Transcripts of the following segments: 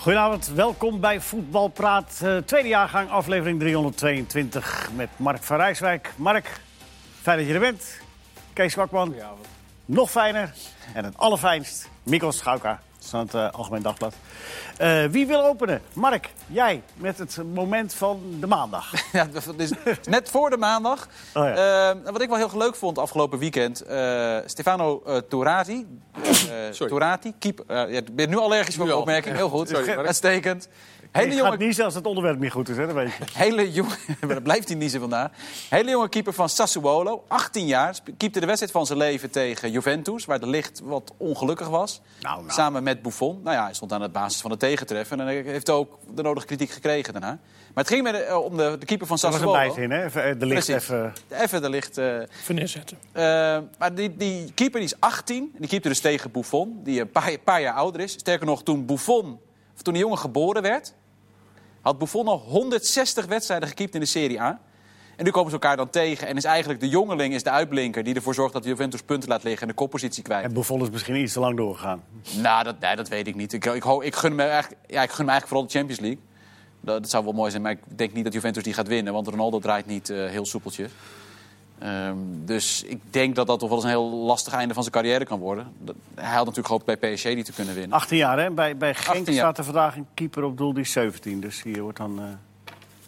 Goedenavond, welkom bij Voetbalpraat, uh, tweede jaargang, aflevering 322 met Mark van Rijswijk. Mark, fijn dat je er bent. Kees Kwakman, nog fijner. En het allerfijnst, Mikkel Schauka, van het uh, Algemeen Dagblad. Uh, wie wil openen? Mark, jij met het moment van de maandag. Ja, dat is net voor de maandag. Oh ja. uh, wat ik wel heel leuk vond afgelopen weekend. Uh, Stefano Turati. Turati, keeper. je bent nu allergisch voor de opmerking. Heel goed. Sorry, Uitstekend. Hele jonge... gaat niet als het onderwerp niet goed is, hè? dat weet je. Hele jonge... dat blijft hij niet zo vandaag. Hele jonge keeper van Sassuolo, 18 jaar. Keepte de wedstrijd van zijn leven tegen Juventus, waar de licht wat ongelukkig was. Nou, nou. Samen met Buffon. Nou ja, hij stond aan de basis van de tegentreffen. En hij heeft ook de nodige kritiek gekregen daarna. Maar het ging met, uh, om de, de, keeper van Sassuolo. Dat was een bijzin, hè? Even de licht even... Even de licht... Uh... Even neerzetten. Uh, maar die, die keeper die is 18. Die keepte dus tegen Buffon, die een paar, paar jaar ouder is. Sterker nog, toen Buffon... Of toen de jongen geboren werd, had Buffon al 160 wedstrijden gekiept in de Serie A. En nu komen ze elkaar dan tegen. En is eigenlijk de jongeling is de uitblinker die ervoor zorgt dat de Juventus punten laat liggen en de koppositie kwijt. En Buffon is misschien iets te lang doorgegaan. Nou, dat, nee, dat weet ik niet. Ik, ik, ik, gun me eigenlijk, ja, ik gun me eigenlijk vooral de Champions League. Dat, zou wel mooi zijn, maar ik denk niet dat Juventus die gaat winnen. Want Ronaldo draait niet uh, heel soepeltje. Um, dus ik denk dat dat toch wel eens een heel lastig einde van zijn carrière kan worden. Hij had natuurlijk gehoopt bij PSG die te kunnen winnen. 18 jaar, hè? Bij, bij Genk staat er vandaag een keeper op doel die is 17. Dus hier wordt dan... Uh...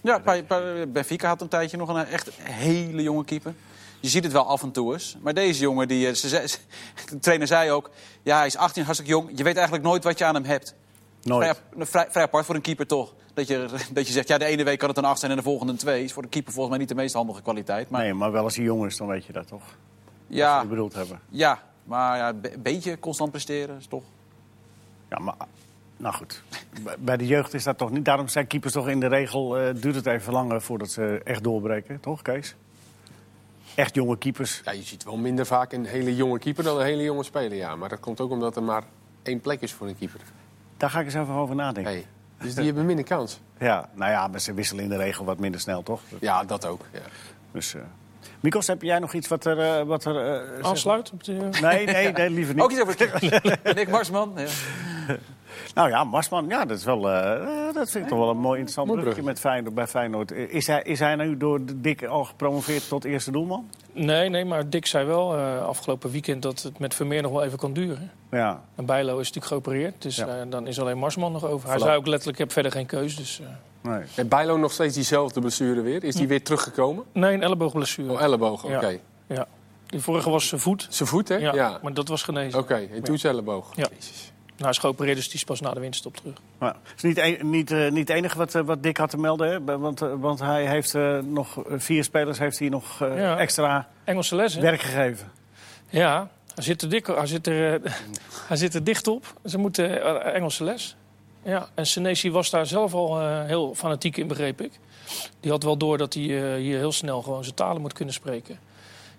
Ja, bij, bij Benfica had een tijdje nog een echt hele jonge keeper. Je ziet het wel af en toe eens. Maar deze jongen, die, eh, ze, ze, de trainer zei ook... Ja, hij is 18, hartstikke jong. Je weet eigenlijk nooit wat je aan hem hebt. Nooit. Vrij, vrij, vrij apart voor een keeper toch. Dat je, dat je zegt, ja, de ene week kan het een 8 zijn en de volgende een 2. Is voor de keeper volgens mij niet de meest handige kwaliteit. Maar... Nee, maar wel als hij jong is, dan weet je dat toch? Ja. Wat bedoeld hebben. Ja, maar ja, een beetje constant presteren is toch... Ja, maar... Nou goed, bij de jeugd is dat toch niet. Daarom zijn keepers toch in de regel. Uh, duurt het even langer voordat ze echt doorbreken, toch, Kees? Echt jonge keepers. Ja, je ziet wel minder vaak een hele jonge keeper dan een hele jonge speler, ja. Maar dat komt ook omdat er maar één plek is voor een keeper. Daar ga ik eens even over nadenken. Hey. Dus die hebben minder kans. Ja, nou ja, maar ze wisselen in de regel wat minder snel, toch? Ja, dat ook. Ja. Dus, uh... Mikos, heb jij nog iets wat er... Uh, wat er uh, Aansluit? Nee, nee, nee, liever niet. Ook iets over Nick Marsman. Ja. Nou ja, Marsman, ja, dat, is wel, uh, dat vind ik toch wel een mooi interessant brugje met Feyenoord, bij Feyenoord. Is hij, is hij nu door Dick al gepromoveerd tot eerste doelman? Nee, nee maar Dick zei wel uh, afgelopen weekend dat het met Vermeer nog wel even kan duren. Ja. En Bijlo is natuurlijk geopereerd, dus ja. uh, dan is alleen Marsman nog over. Hij zei ook letterlijk, ik heb verder geen keus. Dus, nee. En Bijlo nog steeds diezelfde blessure weer? Is die hm. weer teruggekomen? Nee, een elleboogblessure. Oh, elleboog, oké. Okay. Ja. ja. Die vorige was zijn voet. Zijn voet, hè? Ja, ja. maar dat was genezen. Oké, okay. en toen zijn elleboog. Ja. Jezus. Nou, is geopereerd, dus die is pas na de winterstop terug. Maar het is niet, een, niet, uh, niet het enige wat, uh, wat Dick had te melden. Hè? Want, uh, want hij heeft nog vier spelers heeft hij nog ja. extra Engelse les, werk gegeven. Ja, hij zit er, dik, hij zit er, hij zit er dicht op. Ze moeten Engelse les. Ja, en Senesi was daar zelf al heel fanatiek in, begreep ik. Die had wel door dat hij hier heel snel gewoon zijn talen moet kunnen spreken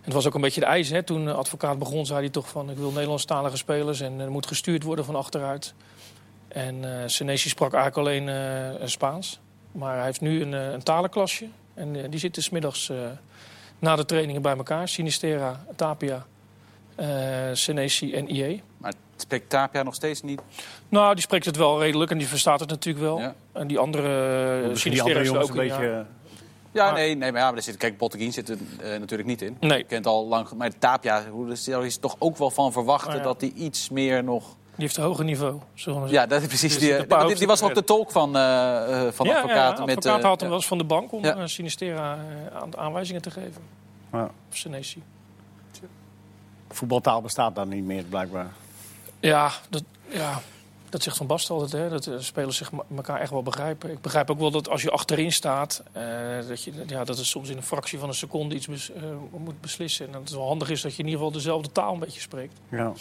het was ook een beetje de eis. Hè? Toen de advocaat begon, zei hij toch van... ik wil Nederlandstalige spelers en er moet gestuurd worden van achteruit. En uh, Senesi sprak eigenlijk alleen uh, Spaans. Maar hij heeft nu een, een talenklasje. En uh, die zitten smiddags uh, na de trainingen bij elkaar. Sinistera, Tapia, Senesi en IE. Maar spreekt Tapia nog steeds niet? Nou, die spreekt het wel redelijk en die verstaat het natuurlijk wel. Ja. En die andere Sinistera is ook een beetje... Ja. Ja, nee, nee, maar, ja, maar er zit, kijk, Botteguin zit er uh, natuurlijk niet in. Nee. Je kent al lang, maar Tapia, daar is toch ook wel van verwachten oh, ja. dat hij iets meer nog... Die heeft een hoger niveau, zullen we Ja, dat is precies. Dus die, die, die, was ook de tolk van, uh, van ja, advocaat. Ja, de advocaat met, had hem wel eens van de bank om ja. Sinistera aan, aanwijzingen te geven. Ja. Of Senesi. Voetbaltaal bestaat dan niet meer, blijkbaar. Ja, dat, ja, dat zegt Van Basten altijd, hè, dat de spelers zich elkaar echt wel begrijpen. Ik begrijp ook wel dat als je achterin staat, uh, dat, je, ja, dat het soms in een fractie van een seconde iets bes, uh, moet beslissen. En dat het wel handig is dat je in ieder geval dezelfde taal een beetje spreekt. Ja.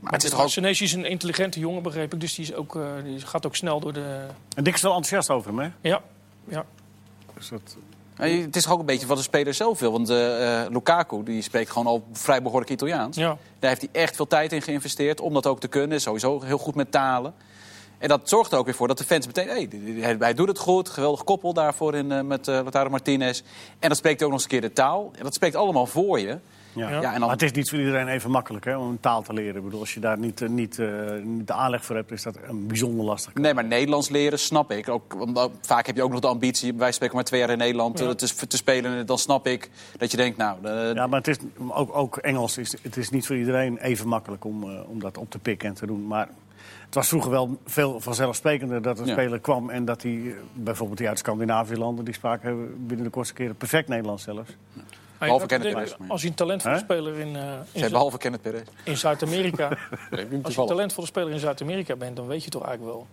Maar het is ook... Senesi is een intelligente jongen, begreep ik. Dus die, is ook, uh, die gaat ook snel door de... En Dick is wel enthousiast over hem, hè? Ja. ja. Dus dat... Het is ook een beetje wat de speler zelf wil. Want uh, Lukaku die spreekt gewoon al vrij behoorlijk Italiaans. Ja. Daar heeft hij echt veel tijd in geïnvesteerd om dat ook te kunnen. Sowieso heel goed met talen. En dat zorgt er ook weer voor dat de fans meteen... Hey, hij doet het goed, geweldig koppel daarvoor in, uh, met uh, Lautaro Martinez. En dat spreekt ook nog eens een keer de taal. En dat spreekt allemaal voor je. Ja. Ja, en dan- Maar het is niet voor iedereen even makkelijk hè, om een taal te leren. Ik bedoel, als je daar niet, eh, niet, eh, niet de aanleg voor hebt, is dat een bijzonder lastig. Nee, maar Nederlands leren snap ik. Ook, want vaak heb je ook nog de ambitie, wij spreken maar twee jaar in Nederland Ja. eh, te, te spelen. En dan snap ik dat je denkt, nou, Ja, maar het is, ook, ook Engels is, het is niet voor iedereen even makkelijk om, om dat op te pikken en te doen. Maar het was vroeger wel veel vanzelfsprekender dat een Ja. speler kwam... en dat hij, bijvoorbeeld die uit Scandinavische landen... die spraken binnen de kortste keren perfect Nederlands zelfs. Behalve Kenneth Perez, Als je een talentvolle Hè? speler in, eh, in, Zij Zu- behalve Kenneth Perez. in Zuid-Amerika... Als je een talentvolle speler in Zuid-Amerika bent, dan weet je toch eigenlijk wel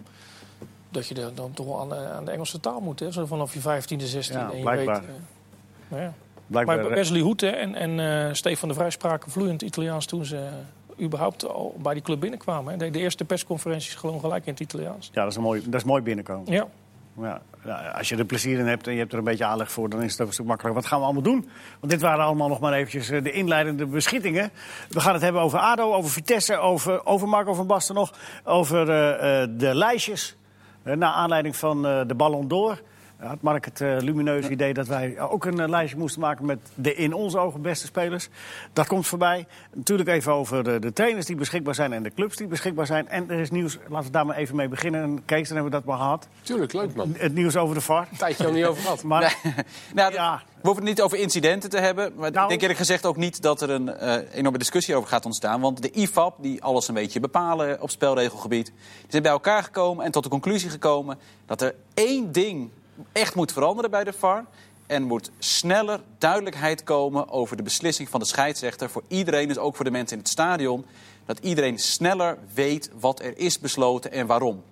dat je dan toch wel aan, de- aan de Engelse taal moet. Hè? Zo vanaf je 15e, 16e. Ja, en je blijkbaar. weet, eh, nou ja. Blijkbaar, Maar Wesley Hoete en, en eh, Stefan de Vrij spraken vloeiend Italiaans toen ze eh, überhaupt al bij die club binnenkwamen. Hè? De, de eerste persconferenties gewoon gelijk in het Italiaans. ja, dat is, een mooi, dat is mooi binnenkomen. Ja. Ja, ja, als je er plezier in hebt en je hebt er een beetje aanleg voor, dan is het stuk makkelijker. Wat gaan we allemaal doen? Want dit waren allemaal nog maar eventjes eh, de inleidende beschietingen. We gaan het hebben over ADO, over Vitesse, over, over Marco van Basten nog. Over eh, eh, de lijstjes. Eh, naar aanleiding van de Ballon d'Or. Had Mark het eh, lumineuze idee dat wij ook een eh, lijstje moesten maken met de in onze ogen beste spelers. Dat komt voorbij. Natuurlijk even over de, de trainers die beschikbaar zijn en de clubs die beschikbaar zijn. En er is nieuws, laten we daar maar even mee beginnen. En Kees, dan hebben we dat maar gehad. Tuurlijk, leuk man. Het nieuws over de VAR. Tijdje al niet over gehad. Maar Nou, Ja. We hoeven het niet over incidenten te hebben. Maar Nou- ik denk eerlijk gezegd ook niet dat er een eh, enorme discussie over gaat ontstaan. Want de IFAB, die alles een beetje bepalen op spelregelgebied... die zijn bij elkaar gekomen en tot de conclusie gekomen... dat er één ding echt moet veranderen bij de VAR... En moet sneller duidelijkheid komen over de beslissing van de scheidsrechter. Voor iedereen, dus ook voor de mensen in het stadion. Dat iedereen sneller weet wat er is besloten en waarom.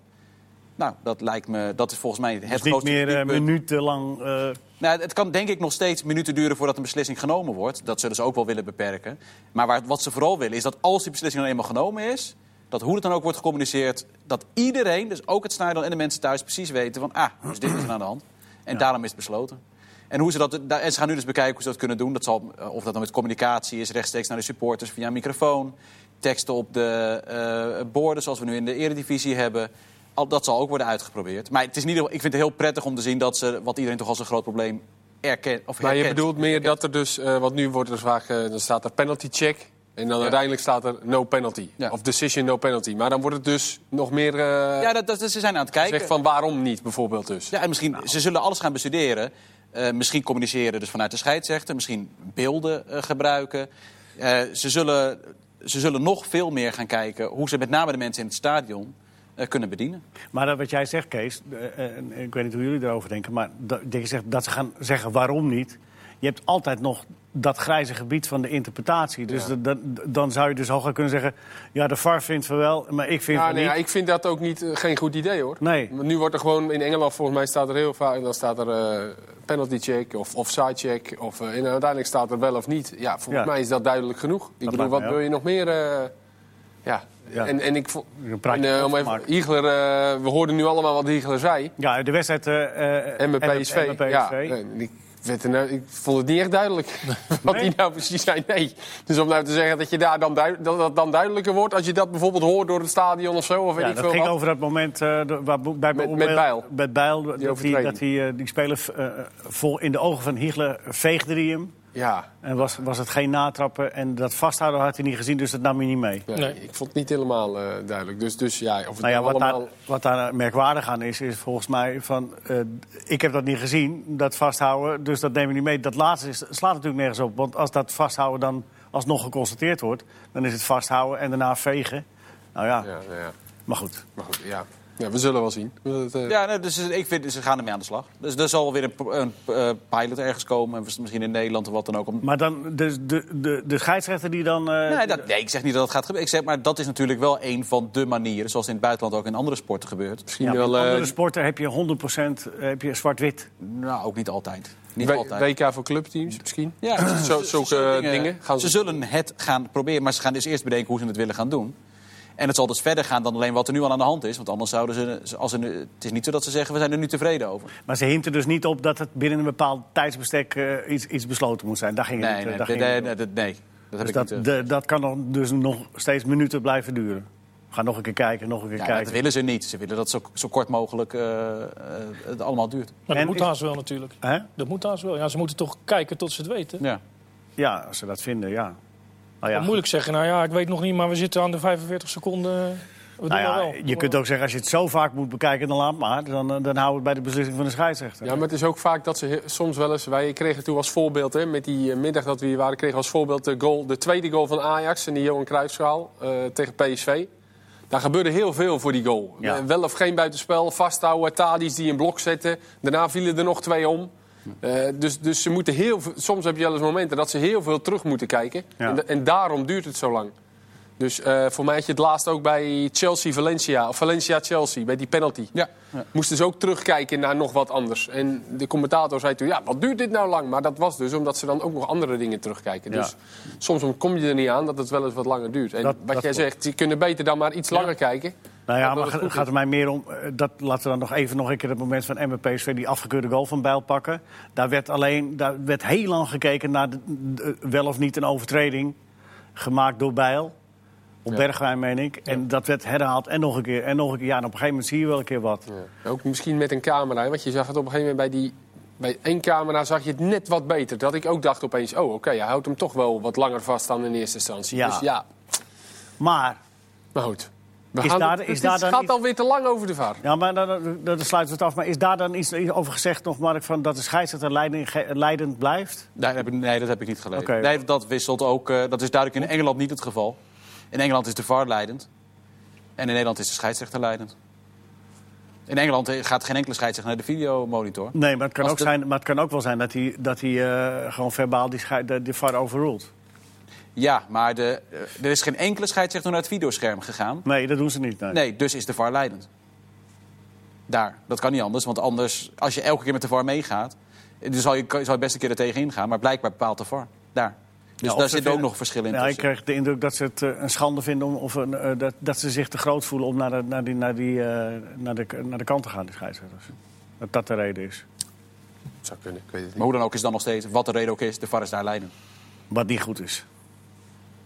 Nou, dat lijkt me, dat is volgens mij het het is niet grootste meer eh, minutenlang. eh, Nou, het kan denk ik nog steeds minuten duren voordat een beslissing genomen wordt. Dat zullen ze ook wel willen beperken. Maar waar, wat ze vooral willen is dat als die beslissing dan eenmaal genomen is... dat hoe het dan ook wordt gecommuniceerd... dat iedereen, dus ook het stadion en de mensen thuis precies weten van... ah, dus dit is er aan de hand. En daarom is het besloten. En, hoe ze dat, da- en ze gaan nu dus bekijken hoe ze dat kunnen doen. Dat zal, eh, of dat dan met communicatie is, rechtstreeks naar de supporters via een microfoon. Teksten op de eh, borden, zoals we nu in de eredivisie hebben. Al, dat zal ook worden uitgeprobeerd. Maar het is niet, ik vind het heel prettig om te zien dat ze, wat iedereen toch als een groot probleem erkent. Of Maar je bedoelt meer dat er dus, eh want nu wordt er vaak, eh, dan staat er penalty check. En dan Ja. uiteindelijk staat er no penalty. Ja. Of decision no penalty. Maar dan wordt het dus nog meer eh Ja, dat, dat, ze zijn aan het kijken. gezegd van waarom niet, bijvoorbeeld dus. Ja, en misschien, ze zullen alles gaan bestuderen. Eh, misschien communiceren dus vanuit de scheidsrechter. Misschien beelden eh, gebruiken. Eh, ze, zullen, ze zullen nog veel meer gaan kijken hoe ze met name de mensen in het stadion eh, kunnen bedienen. maar dat wat jij zegt, Kees, ik weet niet hoe jullie erover denken, maar dat, dat je zegt dat ze gaan zeggen waarom niet. Je hebt altijd nog dat grijze gebied van de interpretatie. Dus Ja. dat- dan zou je dus hooguit kunnen zeggen: ja, de VAR vindt van wel, maar ik vind Ja, van nee, niet. ja, ik vind dat ook niet, eh, geen goed idee hoor. Nee. Nu wordt er gewoon in Engeland volgens mij staat er heel vaak. Dan staat er eh, penalty check of offside check. Of, eh, en uiteindelijk staat er wel of niet. Ja, volgens Ja. mij is dat duidelijk genoeg. Ik bedoel, wat wil je nog meer? ja. Ja. En, en ik vo- Een praatje en, eh, om even. Hiegler, we hoorden nu allemaal wat Hiegler zei. Ja, de wedstrijd. En met PSV. en met Ja, PSV. er nou- ik vond het niet echt duidelijk wat Nee? hij nou precies zei. Nee. Dus om nou te zeggen dat, je daar dan duid- dat dat dan duidelijker wordt... als je dat bijvoorbeeld hoort door het stadion of zo, of weet Ja, ik dat veel ging wat. over dat moment uh, waar, bij Met- met Bijl. Met Bijl dat die, dat die, uh, die speler uh, vol in de ogen van Hiegler veegde hij hem. Ja, En was, was het geen natrappen. En dat vasthouden had hij niet gezien, dus dat nam hij niet mee. nee, Nee. ik vond het niet helemaal eh, duidelijk. Dus, dus ja, of het Nou ja, nou wat, allemaal... daar, wat daar merkwaardig aan is, is volgens mij van... eh, ik heb dat niet gezien, dat vasthouden, dus dat nemen we niet mee. Dat laatste is, slaat natuurlijk nergens op. Want als dat vasthouden dan alsnog geconstateerd wordt... dan is het vasthouden en daarna vegen. Nou ja, Ja, nou ja. maar goed. Maar goed, ja. Ja, we zullen wel zien. Eh, Ja, nee, dus ik vind, ze gaan ermee aan de slag. Dus er zal weer een, een, eh, pilot ergens komen. en Misschien in Nederland of wat dan ook. Om... Maar dan de, de, de, de scheidsrechter die dan... eh, Nee, dat, nee, ik zeg niet dat dat gaat gebeuren. Ik zeg, maar dat is natuurlijk wel een van de manieren... zoals in het buitenland ook in andere sporten gebeurt. misschien Ja, wel in eh, andere sporten heb je 100% heb je zwart-wit. Nou, ook niet altijd. Niet altijd. WK voor clubteams misschien. Ja, zulke zulke dingen gaan ze ze- zullen het gaan proberen, maar ze gaan dus eerst bedenken hoe ze het willen gaan doen. En het zal dus verder gaan dan alleen wat er nu al aan de hand is. Want anders zouden ze. Als nu- het is niet zo dat ze zeggen: we zijn er nu tevreden over. Maar ze hinten dus niet op dat het binnen een bepaald tijdsbestek eh, iets, iets besloten moet zijn. Daar ging het Nee, eh, nee, daar nee, ging nee, het nee, nee, dat heb Dus ik dat, niet. eh. de, dat kan nog, dus nog steeds minuten blijven duren. We gaan nog een keer kijken, nog een keer ja, kijken. dat willen ze niet. Ze willen dat zo, zo kort mogelijk het allemaal duurt. Maar En dat moet is- haast wel natuurlijk. Hè? Dat moet haast wel. Ja, ze moeten toch kijken tot ze het weten. Ja. Ja, als ze dat vinden, ja. Nou ja, moeilijk zeggen, nou ja, ik weet nog niet, maar we zitten aan de 45 seconden. We doen Nou ja, wel. je kunt ook zeggen, als je het zo vaak moet bekijken, dan laat maar. Dan, eh, dan hou het bij de beslissing van de scheidsrechter. Ja, maar het is ook vaak dat ze soms wel eens... Wij kregen toen als voorbeeld, hè, met die eh, middag dat we hier waren... kregen als voorbeeld de, goal, de tweede goal van Ajax... in die Johan Cruijffschaal eh, tegen PSV. Daar gebeurde heel veel voor die goal. Ja. Wel of geen buitenspel, vasthouden, Tadis die een blok zetten. Daarna vielen er nog twee om. Eh, dus, dus ze moeten heel veel, soms heb je wel eens momenten dat ze heel veel terug moeten kijken. Ja. En, en daarom duurt het zo lang. Dus eh, voor mij had je het laatst ook bij Chelsea-Valencia, of Valencia-Chelsea, bij die penalty. Ja. ja. Moesten ze ook terugkijken naar nog wat anders. En de commentator zei toen, ja, wat duurt dit nou lang? Maar dat was dus omdat ze dan ook nog andere dingen terugkijken. Ja. Dus soms kom je er niet aan dat het wel eens wat langer duurt. En Dat- wat dat jij klopt. zegt, ze kunnen beter dan maar iets langer kijken. Nou ja, maar het gaat er mij meer om. eh, Dat, laten we dan nog even nog een keer het moment van MPSV, die afgekeurde goal van Bijl pakken. Daar werd alleen, daar werd heel lang gekeken naar de, de- wel of niet een overtreding gemaakt door Bijl. Op Ja. Bergwijn, meen ik. En dat werd herhaald en nog een keer en nog een keer. Ja, en op een gegeven moment zie je wel een keer wat. Ja. Ook misschien met een camera, want je zag het op een gegeven moment bij die... Bij één camera zag je het net wat beter. Dat ik ook dacht opeens, oh oké, hij houdt hem toch wel wat langer vast dan in eerste instantie. Ja. Dus ja, Maar, maar goed. We Is gaan daar- het, is het daar dan gaat iets- alweer te lang over de VAR. ja, maar dan, dan, dan sluiten we het af. Maar is daar dan iets over gezegd nog, Mark, van dat de scheidsrechter leidend, leidend blijft? Nee, dat heb ik, nee, dat heb ik niet gelezen. Oké. Nee, dat wisselt ook. eh, dat is duidelijk in Engeland niet het geval. In Engeland is de VAR leidend. En in Nederland is de scheidsrechter leidend. In Engeland eh, gaat geen enkele scheidsrechter naar de videomonitor. Nee, maar het kan, ook, de- zijn, maar het kan ook wel zijn dat hij, dat hij eh, gewoon verbaal die, de, de VAR overruled. Ja, maar de, eh, er is geen enkele scheidsrechter naar het videoscherm gegaan. Nee, dat doen ze niet. Nee. Nee, dus is de VAR leidend. Daar. Dat kan niet anders. Want anders, als je elke keer met de VAR meegaat... dan zal je, zal je best een keer er tegen ingaan. Maar blijkbaar bepaalt de VAR. Daar. Dus Ja, daar zit ook nog verschillen in Ja, ik kreeg de indruk dat ze het eh, een schande vinden om, of een, eh, dat, dat ze zich te groot voelen om naar de, naar die, naar die, eh, naar de, naar de kant te gaan, die scheidsrechters. Dat dat de reden is. Zou kunnen, ik weet het niet. Maar hoe dan ook is dan nog steeds, wat de reden ook is, de VAR is daar leidend. Wat niet goed is.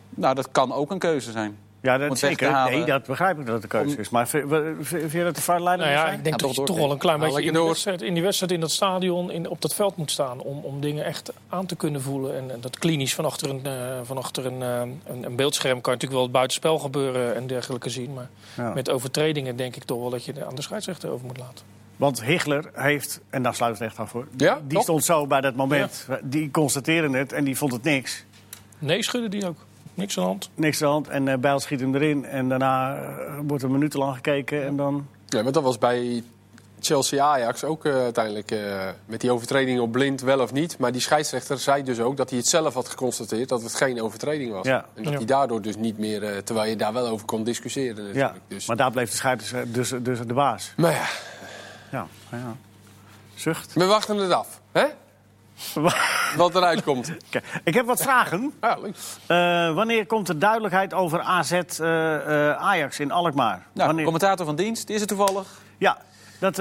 Nou, dat kan ook een keuze zijn. Ja, dat zeker. Nee, dat begrijp ik dat het de keuze is. Maar vind je dat de VAR Nou ja, zijn? ik denk Ja, dat je toch wel een klein Nou, beetje in wedstrijd, in die wedstrijd in dat stadion in, op dat veld moet staan. Om, om dingen echt aan te kunnen voelen. En, en dat klinisch van achter, een, eh, van achter een, eh, een, een beeldscherm kan je natuurlijk wel het buitenspel gebeuren en dergelijke zien. Maar Ja. met overtredingen denk ik toch wel dat je er aan de scheidsrechter over moet laten. Want Higler heeft, en daar sluit het echt af voor... Ja, die stond zo bij dat moment. Die constateerde het en die vond het niks. Nee, schudden die ook. Niks aan de hand. Niks aan de hand. En eh Bijl schiet hem erin. En daarna eh, wordt er minutenlang gekeken. En dan... Ja, maar dat was bij Chelsea-Ajax ook eh, uiteindelijk eh, met die overtreding op blind wel of niet. Maar die scheidsrechter zei dus ook dat hij het zelf had geconstateerd dat het geen overtreding was. Ja. En dat Ja. hij daardoor dus niet meer, eh, terwijl je daar wel over kon discussiëren Ja. Dus. maar daar bleef de scheidsrechter dus, dus de baas. Maar ja, Ja, ja. Zucht. we wachten het af. Hè? Wat eruit komt. Ik heb wat vragen. Ja, leuk. Eh, wanneer komt er duidelijkheid over AZ eh, eh, Ajax in Alkmaar? Nou, wanneer... commentator van dienst, is het toevallig? Ja, dat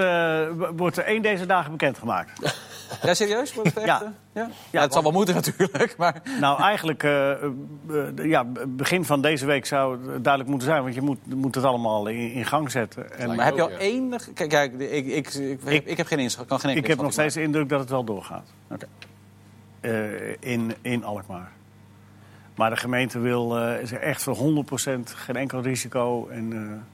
wordt één deze dagen bekendgemaakt. Ja, serieus? Het Ja. eh? ja? ja, het zal wel moeten natuurlijk, maar... nou, eigenlijk, eh, ja, begin van deze week zou het duidelijk moeten zijn. Want je moet, moet het allemaal in, in gang zetten. En Maar heb je al enig... Kijk, kijk ik, ik, ik, ik, ik heb geen inschat. Kan geen ik heb nog steeds de indruk dat het wel doorgaat. Oké. In, in Alkmaar. Maar de gemeente wil is er echt voor 100% geen enkel risico. En,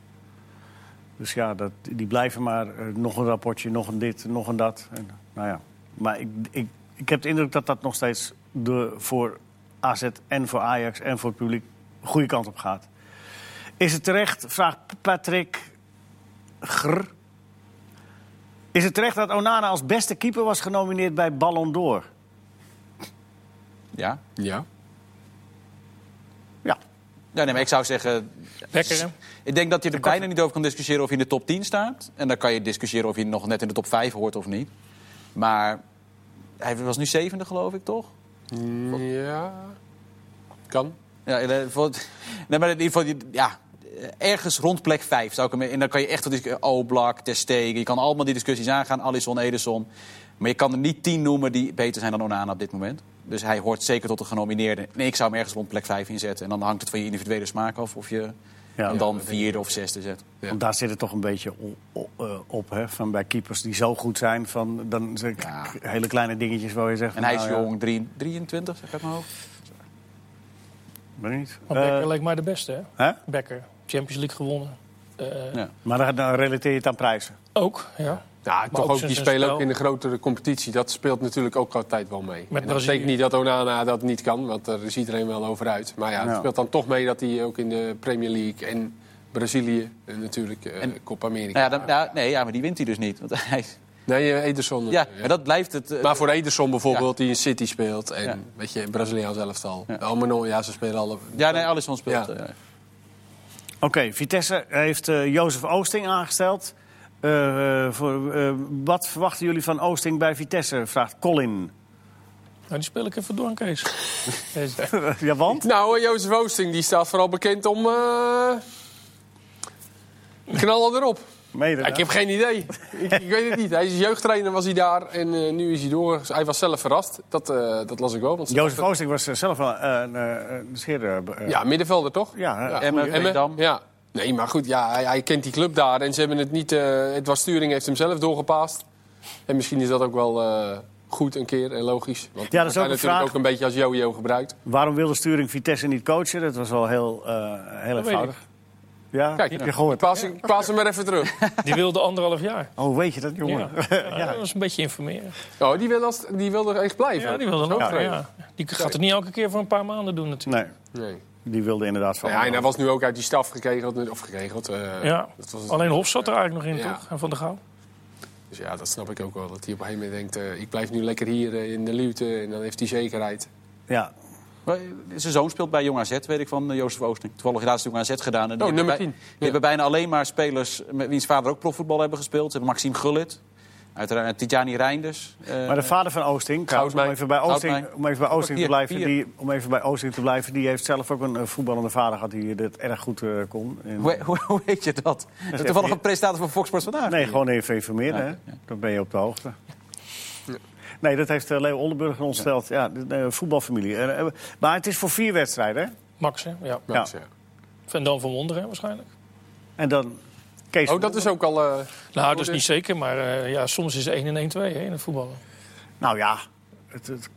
dus ja, dat, die blijven maar nog een rapportje, nog een dit, nog een dat. En, nou ja. Maar ik, ik, ik heb de indruk dat dat nog steeds de, voor AZ en voor Ajax en voor het publiek de goede kant op gaat. Is het terecht, vraagt Patrick Gr. Is het terecht dat Onana als beste keeper was genomineerd bij Ballon d'Or? Ja? Ja. Ja. Ja, nee, maar ik zou zeggen... Lekker, hè? Ik denk dat je er bijna niet over kan discussiëren of je in de top 10 staat. En dan kan je discussiëren of je nog net in de top 5 hoort of niet. Maar hij was nu zevende, geloof ik, toch? Ja. Kan. Ja, voor, nee, maar in ieder geval, ja, ergens rond plek 5 zou ik hem... En dan kan je echt... discu- Oblak, Ter Stegen, je kan allemaal die discussies aangaan. Alisson, Ederson. Maar je kan er niet 10 noemen die beter zijn dan Onana op dit moment. Dus hij hoort zeker tot de genomineerden. Nee, ik zou hem ergens rond plek 5 inzetten. En dan hangt het van je individuele smaak af of je Ja. En dan vierde of zesde zet. Ja. Want daar zit het toch een beetje eh, op, hè? Van bij keepers die zo goed zijn, van, dan zijn Ja. hele kleine dingetjes waar je zegt... En hij is nou jong, drie- 23, zeg ik uit mijn hoofd. ik niet. Maar Becker leek mij de beste, hè? hè? Becker. Champions League gewonnen. Eh, Ja. Maar dan, dan relateer je het aan prijzen. Ook, ja. Ja, toch ook die spelen ook in de grotere competitie. Dat speelt natuurlijk ook altijd wel mee. En dat betekent niet dat Onana dat niet kan, want daar is iedereen wel over uit. Maar ja, het Ja. speelt dan toch mee dat hij ook in de Premier League en Brazilië en natuurlijk eh En- Copa America. Nou ja, dan, ja, nee, ja, maar die wint hij dus niet. Want hij, is- Nee, eh, Ederson. ja, eh, maar dat blijft het. eh, Maar voor Ederson bijvoorbeeld, die in City speelt. En Ja. weet je, Braziliaans elftal. Ja. Almeno, ja, ze spelen alle... ja, nee, Alisson speelt. Ja. eh, Oké, Vitesse heeft eh, Jozef Oosting aangesteld. Eh, voor, eh, wat verwachten jullie van Oosting bij Vitesse? Vraagt Colin. Nou, die speel ik even door aan Kees. Ja, want? Nou, Jozef Oosting die staat vooral bekend om... eh, knallen erop. Mede, Ja, ik heb geen idee. ik, ik weet het niet. Hij is jeugdtrainer, was hij daar. En eh, nu is hij door. Hij was zelf verrast. Dat, eh, dat las ik wel. Want ze Jozef Oosting was zelf wel een uh, Ja, middenvelder toch? Ja, ja. Emmen, Emmen, Veendam. Ja. Nee, maar goed, ja, hij, hij kent die club daar. En ze hebben het niet... eh het was Sturing heeft hem zelf doorgepaast. En misschien is dat ook wel eh, goed een keer en logisch. Want Ja, dat is ook natuurlijk vraag. ook een beetje als yo-yo gebruikt. Waarom wil de sturing Vitesse niet coachen? Dat was wel heel, eh, heel eenvoudig. Ja, Kijk, heb je gehoord? Paas, ik paas hem maar even terug. Die wilde anderhalf jaar. Oh, weet je dat, jongen? Ja. Ja, dat was een beetje informeren. Oh, die wil, als, die wil er echt blijven. Ja, die wilde nog. Zo Ja, Die gaat het niet elke keer voor een paar maanden doen natuurlijk. Nee, Nee. Die wilde inderdaad van... Ja, en hij was nu ook uit die staf geregeld. Of geregeld. eh, Ja. dat was, Alleen Hof zat er eigenlijk nog in, Ja. toch? En Van der Gouw. Dus ja, dat snap ik ook wel. Dat hij op een gegeven moment denkt, eh, ik blijf nu lekker hier eh, in de luwte. En dan heeft hij zekerheid. Ja, maar, Zijn zoon speelt bij Jong AZ, weet ik van Jozef Oosting. Toevallig laatst Jong AZ gedaan. En die Oh, hebben nummer bij- 10. Die hebben bijna alleen maar spelers met wiens vader ook profvoetbal hebben gespeeld. Ze hebben Maxime Gullit, uiteraard Tijani Reinders. eh, maar de vader van Oosting, trouwens, om even bij Oosting, om even bij Oosting te blijven, die, om even bij Oosting te blijven, die heeft zelf ook een eh, voetballende vader gehad die dit erg goed eh, kon. En- hoe, hoe, hoe weet je dat? Dat is toevallig een presentator van Fox Sports vandaag. Nee, gewoon even informeren, Ja, hè? ja. Dan ben je op de hoogte. Nee, dat heeft Leo Oldenburger ons gesteld. Ja, de, voetbalfamilie. Maar het is voor vier wedstrijden, hè? Max, hè? Ja. Ja. Ja. Ja. Van Dan van Wonderen waarschijnlijk. En dan Kees Oh, dat is ook al... eh, Nou, dat is niet zeker. Maar eh, ja, soms is het 1 en 1 2 hè, in het voetballen. Nou ja, het, het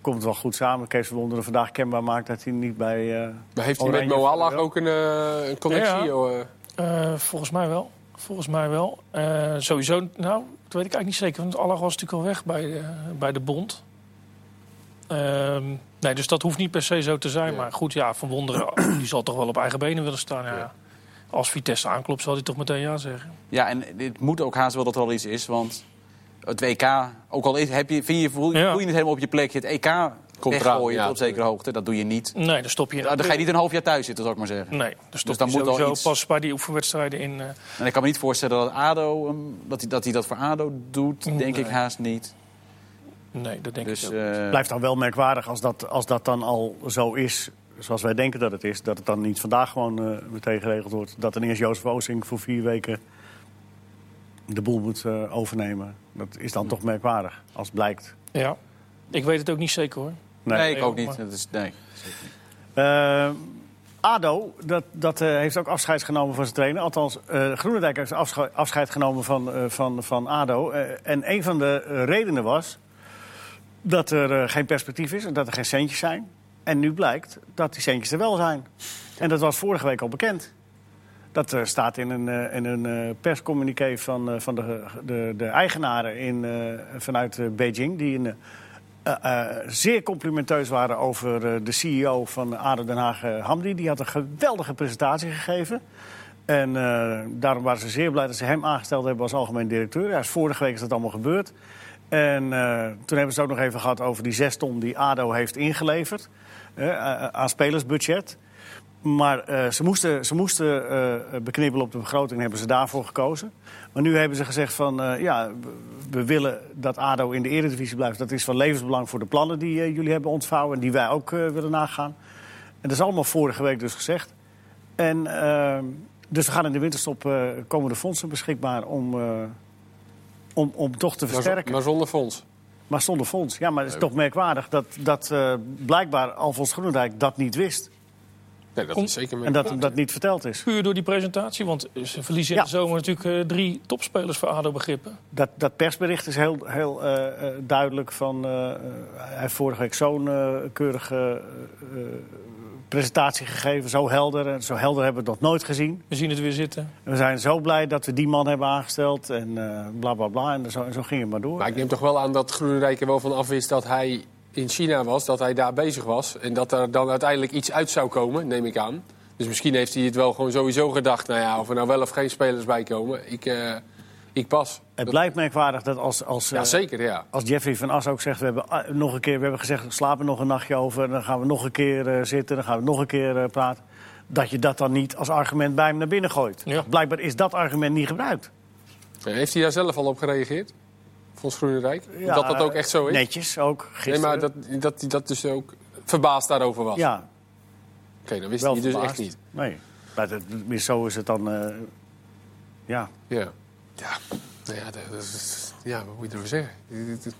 komt wel goed samen. Kees Verwonderen vandaag kenbaar maakt dat hij niet bij... eh, maar heeft hij met Oranje Mo Allah wel? ook een, een connectie? Ja, ja. oh, eh? Eh, volgens mij wel. Volgens mij wel. Eh, sowieso, nou, dat weet ik eigenlijk niet zeker. Want Allah was natuurlijk al weg bij de, bij de bond. Ehm, nee, dus dat hoeft niet per se zo te zijn. Ja. Maar goed, ja, Van Wonderen, die zal toch wel op eigen benen willen staan. Ja. Ja. Als Vitesse aanklopt, zal hij toch meteen ja zeggen. Ja, en het moet ook haast wel dat er al iets is. Want het WK, ook al is, heb je, vind je, voel, je- Ja. voel je niet helemaal op je plekje. Het EK Komt weggooien eraan, ja, tot op zekere hoogte, dat doe je niet. Nee, dan stop je in Dan ga je niet een half jaar thuis zitten, zou ik maar zeggen. Nee, dan stop dan je moet sowieso iets- pas bij die oefenwedstrijden in. eh, En ik kan me niet voorstellen dat ADO, hem- dat, hij, dat hij dat voor ADO doet. Denk ik haast niet. nee, dat denk Dus ik ook. eh, blijft dan wel merkwaardig als dat, als dat dan al zo is, zoals wij denken dat het is. Dat het dan niet vandaag gewoon eh, meteen geregeld wordt. Dat ineens Jozef Oosting voor vier weken de boel moet eh, overnemen. Dat is dan toch merkwaardig, als blijkt. Ja, ik weet het ook niet zeker hoor. nee, Nee. ik ook niet. Dat is, nee. Eh, ADO, dat, dat eh, heeft ook afscheid genomen van zijn trainer. Althans, eh Groenendijk heeft afsche- afscheid genomen van, eh, van, van ADO. Eh, en een van de redenen was dat er eh, geen perspectief is en dat er geen centjes zijn. En nu blijkt dat die centjes er wel zijn. En dat was vorige week al bekend. Dat eh, staat in een, eh, in een eh, perscommuniqué van, van de, de, de eigenaren in, vanuit Beijing. Die zeer complimenteus waren over de CEO van ADO Den Haag, Hamdi. Die had een geweldige presentatie gegeven. En daarom waren ze zeer blij dat ze hem aangesteld hebben als algemeen directeur. Ja, vorige week is dat allemaal gebeurd. En toen hebben ze het ook nog even gehad over die zes ton die ADO heeft ingeleverd aan spelersbudget. Maar eh, ze moesten, ze moesten eh, beknibbelen op de begroting en hebben ze daarvoor gekozen. Maar nu hebben ze gezegd van eh, ja, we- willen dat ADO in de eredivisie blijft. Dat is van levensbelang voor de plannen die jullie hebben ontvouwen en die wij ook willen nagaan. En dat is allemaal vorige week dus gezegd. En dus we gaan in de winterstop eh, komen de fondsen beschikbaar om, om, om toch te maar, versterken. maar zonder fonds. Maar zonder fonds. Ja, maar het is toch merkwaardig dat, dat eh, blijkbaar Alfons Groenendijk dat niet wist. Nee, dat is zeker. En dat hem dat niet verteld is. Puur door die presentatie, want ze verliezen in Ja. de zomer natuurlijk eh, drie topspelers voor ADO-begrippen. Dat, dat persbericht is heel, heel eh, eh, duidelijk. Van, hij heeft vorige week zo'n keurige presentatie gegeven. Zo helder. En zo helder hebben we het nog nooit gezien. We zien het weer zitten. En we zijn zo blij dat we die man hebben aangesteld. En eh, bla bla bla. En zo, zo ging het maar door. Maar ik neem toch wel aan dat Groenendijk er wel van af is dat hij in China was, dat hij daar bezig was. En dat er dan uiteindelijk iets uit zou komen, neem ik aan. Dus misschien heeft hij het wel gewoon sowieso gedacht. Nou ja, of er nou wel of geen spelers bij komen, ik, eh, ik pas. Het blijft merkwaardig dat als, als, Ja, eh, zeker, ja. als Jeffrey van As ook zegt... We hebben, ah, nog een keer, we hebben gezegd, slaap er nog een nachtje over... dan gaan we nog een keer eh, zitten, dan gaan we nog een keer praten... dat je dat dan niet als argument bij hem naar binnen gooit. Ja. Blijkbaar is dat argument niet gebruikt. Heeft hij daar zelf al op gereageerd? Volgens Groenendijk? Ja, dat dat ook echt zo is? Netjes ook, nee, gisteren. maar dat, dat hij dat dus ook verbaasd daarover was. Ja, Oké, dat wist wel hij dus verbaasd. echt niet. Nee, maar dat, zo is het dan... eh, ja, Ja. Ja, nou ja, dat, dat is- ja wat moet je erover zeggen? Het is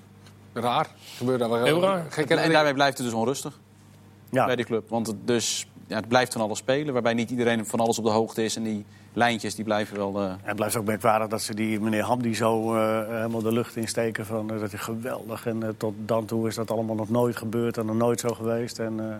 Raar. Gebeurt daar wel Heel raar. En daarmee blijft het dus onrustig ja. bij die club. Want het, dus, ja, het blijft van alles spelen, waarbij niet iedereen van alles op de hoogte is. En die lijntjes die blijven wel... eh, Het blijft ook merkwaardig dat ze die meneer Hamdi zo eh, helemaal de lucht insteken. Van, eh, dat is geweldig. En tot dan toe is dat allemaal nog nooit gebeurd en nog nooit zo geweest. En, eh,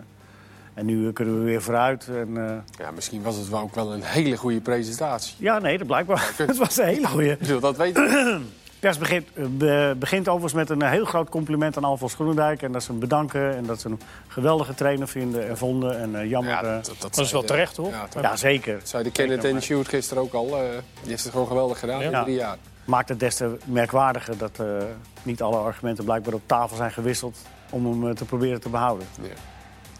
en nu kunnen we weer vooruit. En, eh, Ja, misschien was het wel ook wel een hele goede presentatie. ja, nee, dat blijkbaar. Het was een hele zult dat weten. pers begint, eh, be- begint overigens met een heel groot compliment aan Alfons Groenendijk. En dat ze hem bedanken en dat ze hem een geweldige trainer vinden en vonden. En eh, jammer. Ja, eh, dat, dat, Dat is wel de- terecht, hoor. Ja, ja, zeker. zei de Kenneth en Sjoerd gisteren ook al. eh, die heeft het gewoon geweldig gedaan in Ja. drie jaar. Maakt het des te merkwaardiger dat eh, niet alle argumenten blijkbaar op tafel zijn gewisseld. om hem eh, te proberen te behouden. Ja.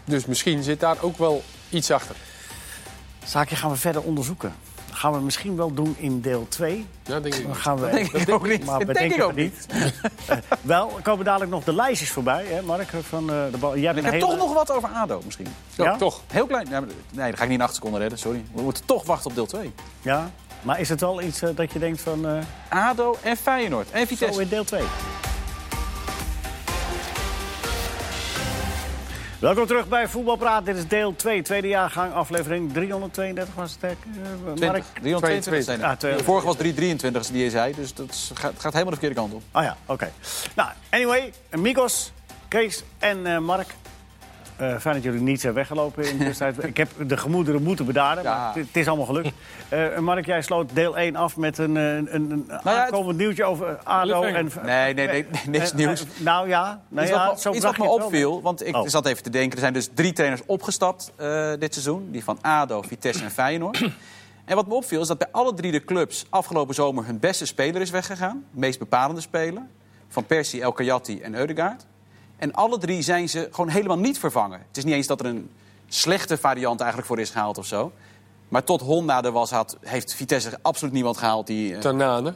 Dus misschien zit daar ook wel iets achter. Zaakje gaan we verder onderzoeken. Dat gaan we misschien wel doen in deel 2. Ja, denk ik. Dan gaan we, denk ik ook niet. Maar Dat denk ik het ook niet. Eh, wel, er komen dadelijk nog de lijstjes voorbij, hè, Mark? Van, eh, de bal. Jij hebt ik een heb hele... toch nog wat over ADO misschien. Ja, Ja? toch. Heel klein. Nee, dat ga ik niet in acht seconden redden, sorry. We moeten toch wachten op deel 2. Ja? Maar is het wel iets eh, dat je denkt van... eh ADO en Feyenoord en zo Vitesse. in deel 2? Welkom terug bij Voetbalpraat. Dit is deel 2, tweede jaargang, aflevering 332 was het. eh, Mark? 322 zijn er. Ah, De vorige was 323 die je zei, dus dat gaat, gaat helemaal de verkeerde kant op. Oh ja, oké. Nou, anyway, Mikos, Kees en eh, Mark. Eh, fijn dat jullie niet zijn weggelopen in de tijd. Ik heb de gemoederen moeten bedaren, Ja. maar het, is allemaal gelukt. Eh, Mark, jij sloot deel 1 af met een, eh, een, een ja, het- aankomend nieuwtje over ADO. En. Nee, nee, nee, nee, niks Eh, nieuws. eh, nou ja, nou iets ja wat, zo me, iets wat me wel. opviel, want ik Oh. zat even te denken... er zijn dus drie trainers opgestapt eh, dit seizoen. Die van ADO, Vitesse en Feyenoord. en wat me opviel is dat bij alle drie de clubs... afgelopen zomer hun beste speler is weggegaan. De meest bepalende speler. Van Persie, El Kayati en Eudegaard. En alle drie zijn ze gewoon helemaal niet vervangen. Het is niet eens dat er een slechte variant eigenlijk voor is gehaald of zo. Maar tot Honda er was, had, heeft Vitesse absoluut niemand gehaald die... eh, Tanane.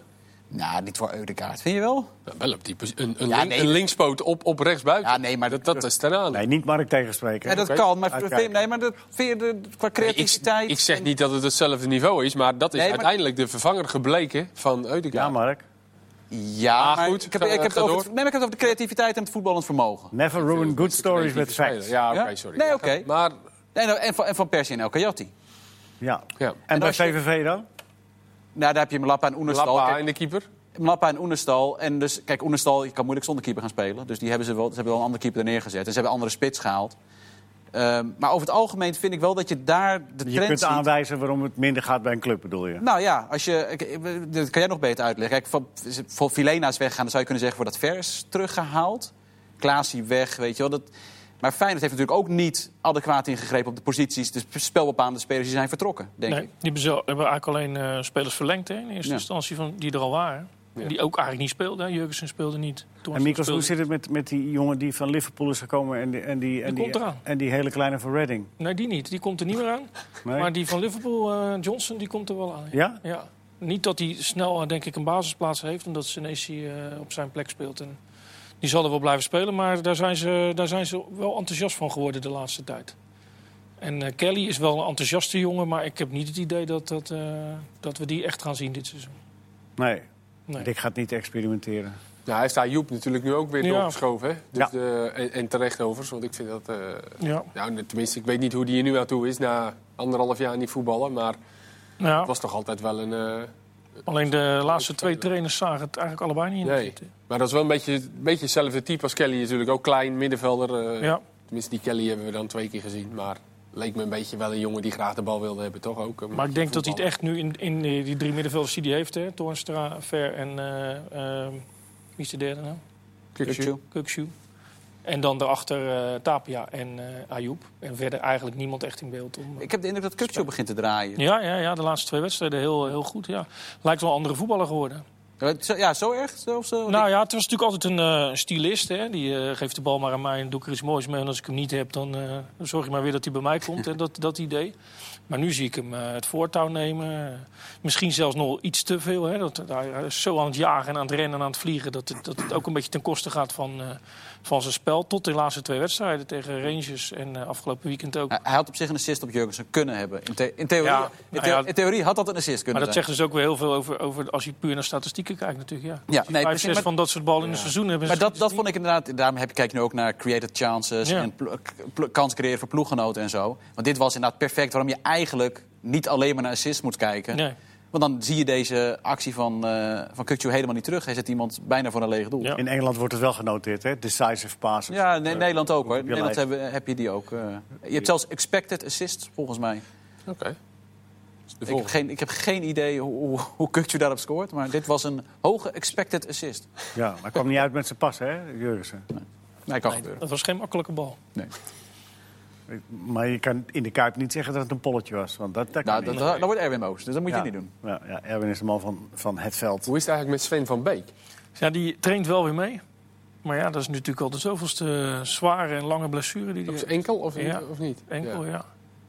nou, niet voor Eudegaard. Vind je wel? Nou, wel op die een, een, Ja, link- nee. een linkspoot op, op rechtsbuiten. Ja, nee, maar dat, dat is Tanane. Nee, niet Mark tegenspreken. Ja, dat kan, maar, Uitkijken. nee, maar dat, vind je de, qua creativiteit... ik zeg niet dat het hetzelfde niveau is, maar dat is Nee, maar- uiteindelijk de vervanger gebleken van Eudegaard. Ja, Mark. Ja, Ah, maar goed, ik heb, ga- ik heb, het over, nee, ik heb het over de creativiteit en het voetballend vermogen. Never ruin good stories with facts. Ja, oké, sorry. Nee, oké. Maar Nee, nou, en, van, en van Persie en El Kayati. Ja. ja, En, En bij je- VVV dan? Nou, daar heb je Mlappa en Oenerstal. Lappa Kijk, en de keeper. Mlappa en Oenerstal. En dus, kijk, Oenerstal je kan moeilijk zonder keeper gaan spelen. Dus die hebben ze wel, ze hebben wel een andere keeper er neergezet. En ze hebben een andere spits gehaald. Ehm, maar over het algemeen vind ik wel dat je daar de Je trend kunt ziet. aanwijzen waarom het minder gaat bij een club, bedoel je? Nou ja, als je, dat kan jij nog beter uitleggen. Kijk, van, voor Vilena is weggaan, dan zou je kunnen zeggen... wordt dat vers teruggehaald. Klaasie weg, weet je wel. Dat, maar Feyenoord heeft natuurlijk ook niet adequaat ingegrepen... op de posities, de spelbepalende spelers die zijn vertrokken, denk Nee, ik. die hebben, eigenlijk alleen eh, spelers verlengd hè, in eerste Ja. instantie van, die er al waren. Ja. Die ook eigenlijk niet speelden. hè. Jurgensen speelde niet. En Mikos, hoe speelde zit het met, met die jongen die van Liverpool is gekomen en die, en die, en Die die, komt eraan. en die hele kleine van Reading? Nee, die niet. Die komt er niet meer aan. Nee? Maar die van Liverpool, eh, Johnson, die komt er wel aan. Ja? Ja. Niet dat hij snel, eh, denk ik, een basisplaats heeft, omdat Senesi eh op zijn plek speelt. En die zal er wel blijven spelen, maar daar zijn ze, daar zijn ze wel enthousiast van geworden de laatste tijd. En eh, Kelly is wel een enthousiaste jongen, maar ik heb niet het idee dat, dat, eh, dat we die echt gaan zien dit seizoen. Nee. Nee. Ik ga het niet experimenteren. Nou, hij heeft daar Joep natuurlijk nu ook weer Ja. doorgeschoven. Hè? Dus, Ja. eh, en, en terecht overigens, want ik vind dat... eh, Ja. nou, tenminste, ik weet niet hoe die er nu aan toe is na anderhalf jaar niet voetballen. Maar Ja. het was toch altijd wel een... eh, Alleen de laatste twee trainers zagen het eigenlijk allebei niet in. nee. Maar dat is wel een beetje, een beetje hetzelfde type als Kelly. Natuurlijk ook klein, middenvelder. eh, Ja. Tenminste, die Kelly hebben we dan twee keer gezien. Maar leek me een beetje wel een jongen die graag de bal wilde hebben, toch ook? Maar ik denk dat hij het echt nu in, in die die drie middenvelders die hij heeft, hè, Toornstra, Ver en eh, eh, wie is de derde nou? Kukshu. En dan daarachter eh, Tapia en eh Ayoub. En verder eigenlijk niemand echt in beeld. Om, Ik heb de indruk dat Kukçu begint te draaien. ja, ja, ja, de laatste twee wedstrijden heel, heel goed. Ja. Lijkt wel een andere voetballer geworden. Ja, zo- erg? Zo, zo? Nou ja, het was natuurlijk altijd een eh stylist. Hè? Die eh, geeft de bal maar aan mij en doe ik er iets moois mee. En als ik hem niet heb, dan, eh, zorg je maar weer dat hij bij mij komt. hè, dat, dat idee. Maar nu zie ik hem eh, het voortouw nemen. Misschien zelfs nog iets te veel. Hè? Dat, hij is zo aan het jagen en aan het rennen en aan het vliegen... dat het, dat het ook een beetje ten koste gaat van, eh, van zijn spel. Tot de laatste twee wedstrijden tegen Rangers en eh, afgelopen weekend ook. Hij had op zich een assist op Jurgensen kunnen hebben. In, the- in theorie, Ja, in, theo- ja. in theorie had dat een assist Maar kunnen dat zijn. zegt dus ook weer heel veel over, over als je puur naar statistieken kijkt natuurlijk. Ja. Ja, nee, Vijf, zes maar- van dat soort ballen in een seizoen hebben. Maar dat, dat vond ik inderdaad. Daarom heb, kijk je nu ook naar created chances en kans creëren voor ploeggenoten en zo. Want dit was inderdaad perfect waarom je eigenlijk niet alleen maar naar assist moet kijken. Nee. Want dan zie je deze actie van, eh van helemaal niet terug. Hij zet iemand bijna voor een leeg doel. Ja. In Engeland wordt het wel genoteerd, hè? Decisive passes. Ja, ne- Nederland ook hoor. In Nederland heb, heb je die ook. eh. je hebt zelfs expected assists volgens mij. Oké. Dus Ik heb, geen, ik heb geen idee hoe, hoe, daarop scoort. Maar dit was een hoge expected assist. Ja, maar hij kwam niet uit met zijn pas, hè, Jurgensen. Nee, kan Nee, gebeuren. dat was geen makkelijke bal. Nee. Maar je kan in de Kuip niet zeggen dat het een polletje was. Want dat, dat kan Nou, niet. dat, dat wordt Erwin boos. Dus dat moet je niet doen. Ja, ja, Erwin is de man van, van het veld. Hoe is het eigenlijk met Sven van Beek? Ja, die traint wel weer mee. Maar ja, dat is natuurlijk al de zoveelste zware en lange blessure die hij zijn heeft. enkel of, Ja. of niet? Enkel, ja.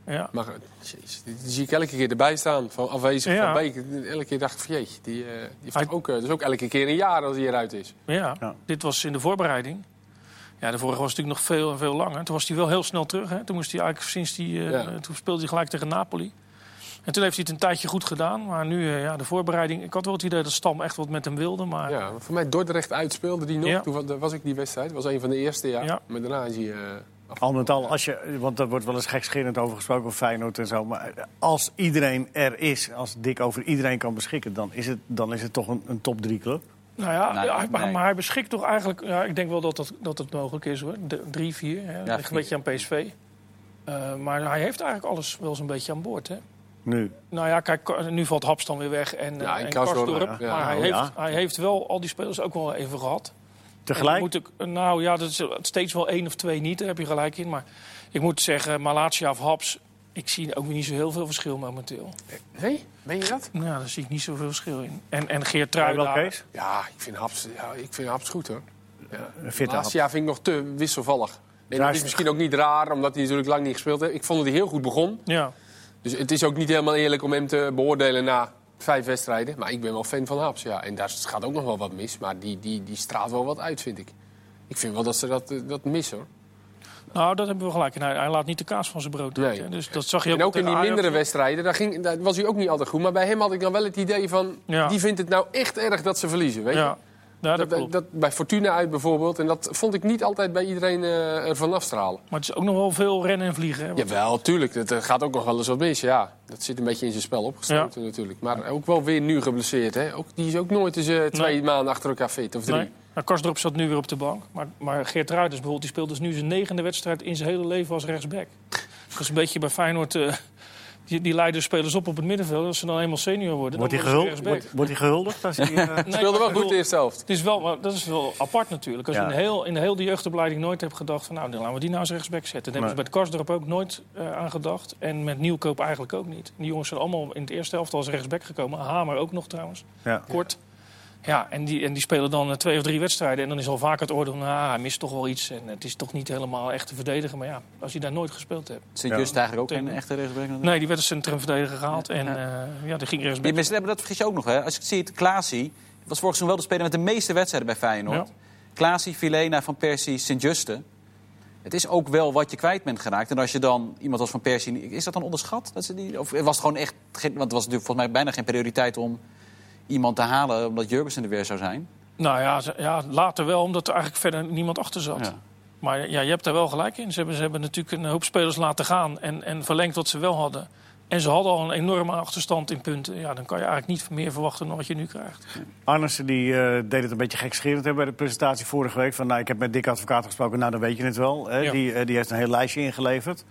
ja. Maar jezus, die, zie ik elke keer erbij staan. Van afwezig Ja. van Beek. Elke keer dacht ik van jeetje, die, eh, die heeft Hij- ook, eh, dus ook elke keer een jaar als hij eruit is. Ja. Ja. dit was in de voorbereiding. Ja, de vorige was natuurlijk nog veel, veel langer. Toen was hij wel heel snel terug. Hè. Toen, moest hij eigenlijk sinds die, eh, Ja. toen speelde hij gelijk tegen Napoli. En toen heeft hij het een tijdje goed gedaan. Maar nu, eh, ja, de voorbereiding... Ik had wel het idee dat Stam echt wat met hem wilde. Maar Ja, voor mij Dordrecht uitspeelde die nog. Ja. Toen wa- was ik die wedstrijd. was een van de eerste, ja. Ja. Maar daarna is hij... eh, Al met al, als je, want daar wordt wel eens gekscherend over gesproken, over Feyenoord en zo. Maar als iedereen er is, als Dick over iedereen kan beschikken, dan is het, dan is het toch een, een top 3 club. Nou ja, ja, maar, nee. maar hij beschikt toch eigenlijk... Ja, ik denk wel dat het, dat het mogelijk is hoor. De, drie, vier. Hè. Dat ligt een beetje aan PSV. Eh, maar hij heeft eigenlijk alles wel zo'n beetje aan boord. Hè. Nu. Nou ja, kijk, nu valt Haps dan weer weg en, Ja, eh, en en Karsdorp, Karsdorp. ja. Maar hij, Oh, heeft, ja. hij heeft wel al die spelers ook wel even gehad. Tegelijk? Moet ik, nou ja, dat is steeds wel één of twee niet, daar heb je gelijk in. Maar ik moet zeggen, Malatia of Haps... Ik zie ook niet zo heel veel verschil momenteel. Nee? Meen je dat? Nou, daar zie ik niet zoveel verschil in. En, en Geert. Kees? Ja, ik vind Haps, ja, ik vind Haps goed hoor. Een fitte Laatste jaar vind ik nog te wisselvallig. En dat is- misschien ook niet raar, omdat hij natuurlijk lang niet gespeeld heeft. Ik vond dat hij heel goed begon. Ja, Dus het is ook niet helemaal eerlijk om hem te beoordelen na vijf wedstrijden. Maar ik ben wel fan van Haps, ja. En daar gaat ook nog wel wat mis. Maar die, die, die straalt wel wat uit, vind ik. Ik vind wel dat ze dat, eh, dat missen, hoor. Nou, dat hebben we gelijk. En hij, hij laat niet de kaas van zijn brood Nee. eten. Dus dat zag je ook, En ook in die Ajax. mindere wedstrijden, daar, ging, daar was hij ook niet altijd goed. Maar bij hem had ik dan wel het idee van... Ja. die vindt het nou echt erg dat ze verliezen, weet je? Ja, ja dat, Dat, bij Fortuna uit bijvoorbeeld. En dat vond ik niet altijd bij iedereen eh ervan afstralen. Maar het is ook nog wel veel rennen en vliegen. Hè? Want- Jawel, tuurlijk. Dat gaat ook nog wel eens wat mis. Ja, dat zit een beetje in zijn spel opgesloten natuurlijk. Maar ook wel weer nu geblesseerd. Hè? Ook, die is ook nooit eens eh, twee Nee. maanden achter elkaar fit. Of drie. Nee. Nou, Karsdorp zat nu weer op de bank. Maar, maar Geert Ruiders bijvoorbeeld, die speelt dus nu zijn negende wedstrijd in zijn hele leven als rechtsback. Dat is een beetje bij Feyenoord. eh, die, die leiden spelers op op het middenveld. Als ze dan eenmaal senior worden, Wordt hij dan worden ze gehuld, rechtsback. wordt, wordt hij gehuldigd? Als hij, eh, Nee, Speelde wel goed de eerste helft. Het is wel, maar dat is wel apart natuurlijk. Als Ja. je in de, heel, in de hele jeugdopleiding nooit hebt gedacht van... nou, dan laten we die nou als rechtsback zetten. Daar hebben ze bij Karsdorp ook nooit eh, aan gedacht. En met Nieuwkoop eigenlijk ook niet. Die jongens zijn allemaal in de eerste helft als rechtsback gekomen. Hamer ook nog trouwens. ja. kort. Ja, en die, en die spelen dan eh, twee of drie wedstrijden. En dan is al vaak het oordeel, nou, hij mist toch wel iets. En het is toch niet helemaal echt te verdedigen. Maar ja, als je daar nooit gespeeld hebt. Sint-Just eigenlijk ook een echte rechtsback. Nee, die werd als centrumverdediger gehaald. En Ja. ja, ja die ging Die rechtsback. misleppen, dat vergis je ook nog. Hè? Als je het ziet, Klaasie was vorig seizoen wel de speler met de meeste wedstrijden bij Feyenoord. Ja. Klaasie, Vilena, Van Persie, Sint-Juste. Het is ook wel wat je kwijt bent geraakt. En als je dan iemand als Van Persie... Is dat dan onderschat? Dat ze die, of was het gewoon echt... geen- Want het was natuurlijk volgens mij bijna geen prioriteit om iemand te halen... omdat Jurgensen er weer zou zijn. Nou ja, ja, later wel, omdat er eigenlijk verder niemand achter zat. Ja. Maar ja, je hebt daar wel gelijk in. Ze hebben, ze hebben natuurlijk een hoop spelers laten gaan en, en verlengd wat ze wel hadden. En ze hadden al een enorme achterstand in punten. Ja, dan kan je eigenlijk niet meer verwachten dan wat je nu krijgt. Arnissen die, eh, deed het een beetje gekscherend hè, bij de presentatie vorige week. Van, nou, ik heb met Dick Advocaat gesproken, nou dan weet je het wel. Hè. Ja. Die, eh, die heeft een heel lijstje ingeleverd.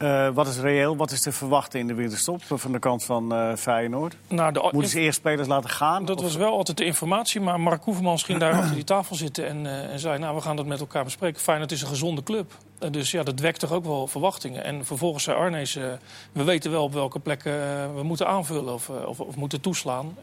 Eh, wat is reëel, wat is te verwachten in de winterstop van de kant van eh Feyenoord? Nou, de, Moeten ze eerst spelers laten gaan? Dat Of- was wel altijd de informatie, maar Mark Hoevermans ging daar achter die tafel zitten en, eh, en zei: Nou, we gaan dat met elkaar bespreken. Feyenoord is een gezonde club. Eh, dus ja, dat wekt toch ook wel verwachtingen. En vervolgens zei Arnees: eh, We weten wel op welke plekken eh, we moeten aanvullen of, of, of moeten toeslaan.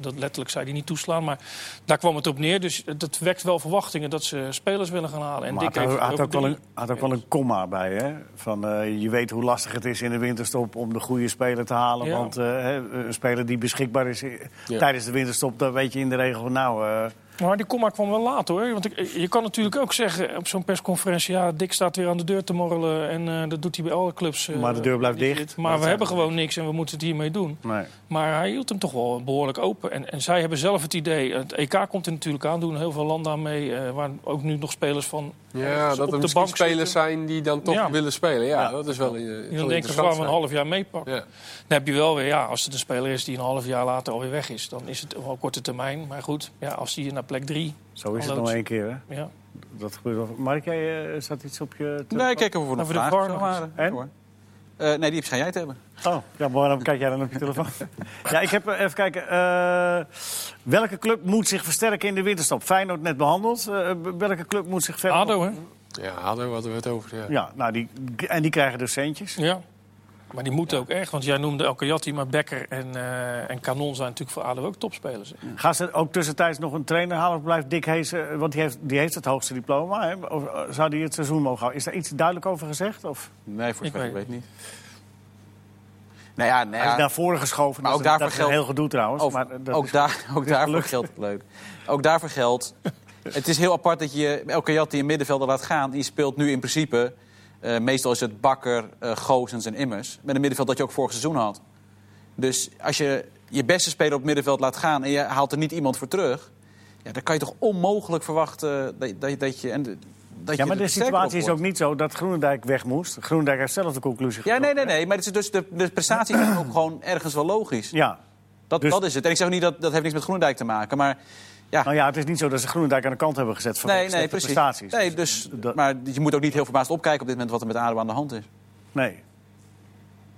Dat letterlijk zei hij niet toeslaan, maar daar kwam het op neer. Dus dat wekt wel verwachtingen dat ze spelers willen gaan halen. En Maar Dick had, heeft had, ook wel een, had ook wel een komma bij, hè? Van, je weet hoe lastig het is in de winterstop om de goede speler te halen. Ja. Want een speler die beschikbaar is Ja. tijdens de winterstop... dan weet je in de regel van, nou... Maar die komma kwam wel laat hoor. Want ik, je kan natuurlijk ook zeggen op zo'n persconferentie... ja, Dick staat weer aan de deur te morrelen en eh, dat doet hij bij alle clubs. eh, Maar de deur blijft dicht. zit. Maar Dat we hebben gewoon niks en we moeten het hiermee doen. nee. Maar hij hield hem toch wel behoorlijk open. En, en zij hebben zelf het idee... Het EK komt er natuurlijk aan, doen heel veel landen aan mee... eh, waar ook nu nog spelers van Ja, dat er de bank spelers zitten... zijn die dan toch Ja. willen spelen. Ja, Ja. dat is wel, Die wel dan denken, interessant gaan we een half jaar meepakken. Ja. Dan heb je wel weer, ja, als het een speler is die een half jaar later alweer weg is... dan is het wel korte termijn. Maar goed, ja, als die naar plek drie... Zo is het nog één keer, hè? Ja, Dat gebeurt wel. Mark, jij, eh, staat iets op je... telefoon? Nee, kijk even voor nog Over de vragen. Waren. En? Hoor. Eh, nee, die schijn jij te hebben. Oh, ja, maar waarom kijk jij dan op je telefoon? ja, ik heb eh, even kijken. eh, welke club moet zich versterken in de winterstop? Feyenoord net behandeld. Eh, welke club moet zich verder... ADO, hè? Ja, we hadden we het over. Ja. Ja, nou, die, en die krijgen dus centjes. Ja. Maar die moeten ook echt, want jij noemde El Kayati, maar Becker en, eh, en Kanon zijn natuurlijk voor ADO ook topspelers. hè. Gaan ze ook tussentijds nog een trainer halen? Of blijft Dick Hees, eh, want die heeft, die heeft het hoogste diploma. Hè? Of, eh, zou die het seizoen mogen houden? Is daar iets duidelijk over gezegd? Of Nee, voor Ik zover ik weet weet niet. Nou ja, nou hij is ja naar voren geschoven? Maar dat ook daarvoor dat is een geldt- heel gedoe trouwens. Over- maar, dat ook, is- daar, ook daarvoor geldt leuk. Ook daarvoor geldt. Het is heel apart dat je elke Jat die een middenvelder laat gaan. Die speelt nu in principe. Eh, meestal is het Bakker, eh Goosens en Immers. Met een middenveld dat je ook vorig seizoen had. Dus als je je beste speler op het middenveld laat gaan. en je haalt er niet iemand voor terug. Ja, dan kan je toch onmogelijk verwachten dat, dat, dat je. En, de- dat ja, maar de situatie is ook niet zo dat Groenendijk weg moest. Groenendijk heeft zelf de conclusie Ja, nee, nee, nee. Maar het is dus de, de prestatie is ook gewoon ergens wel logisch. Ja. Dat, Dus- dat is het. En ik zeg ook niet dat dat heeft niks met Groenendijk te maken. Maar ja, Nou ja, het is niet zo dat ze Groenendijk aan de kant hebben gezet van nee, nee, precies. prestaties. Nee, dus, dat- maar je moet ook niet heel verbaasd opkijken op dit moment wat er met ADO aan de hand is. Nee.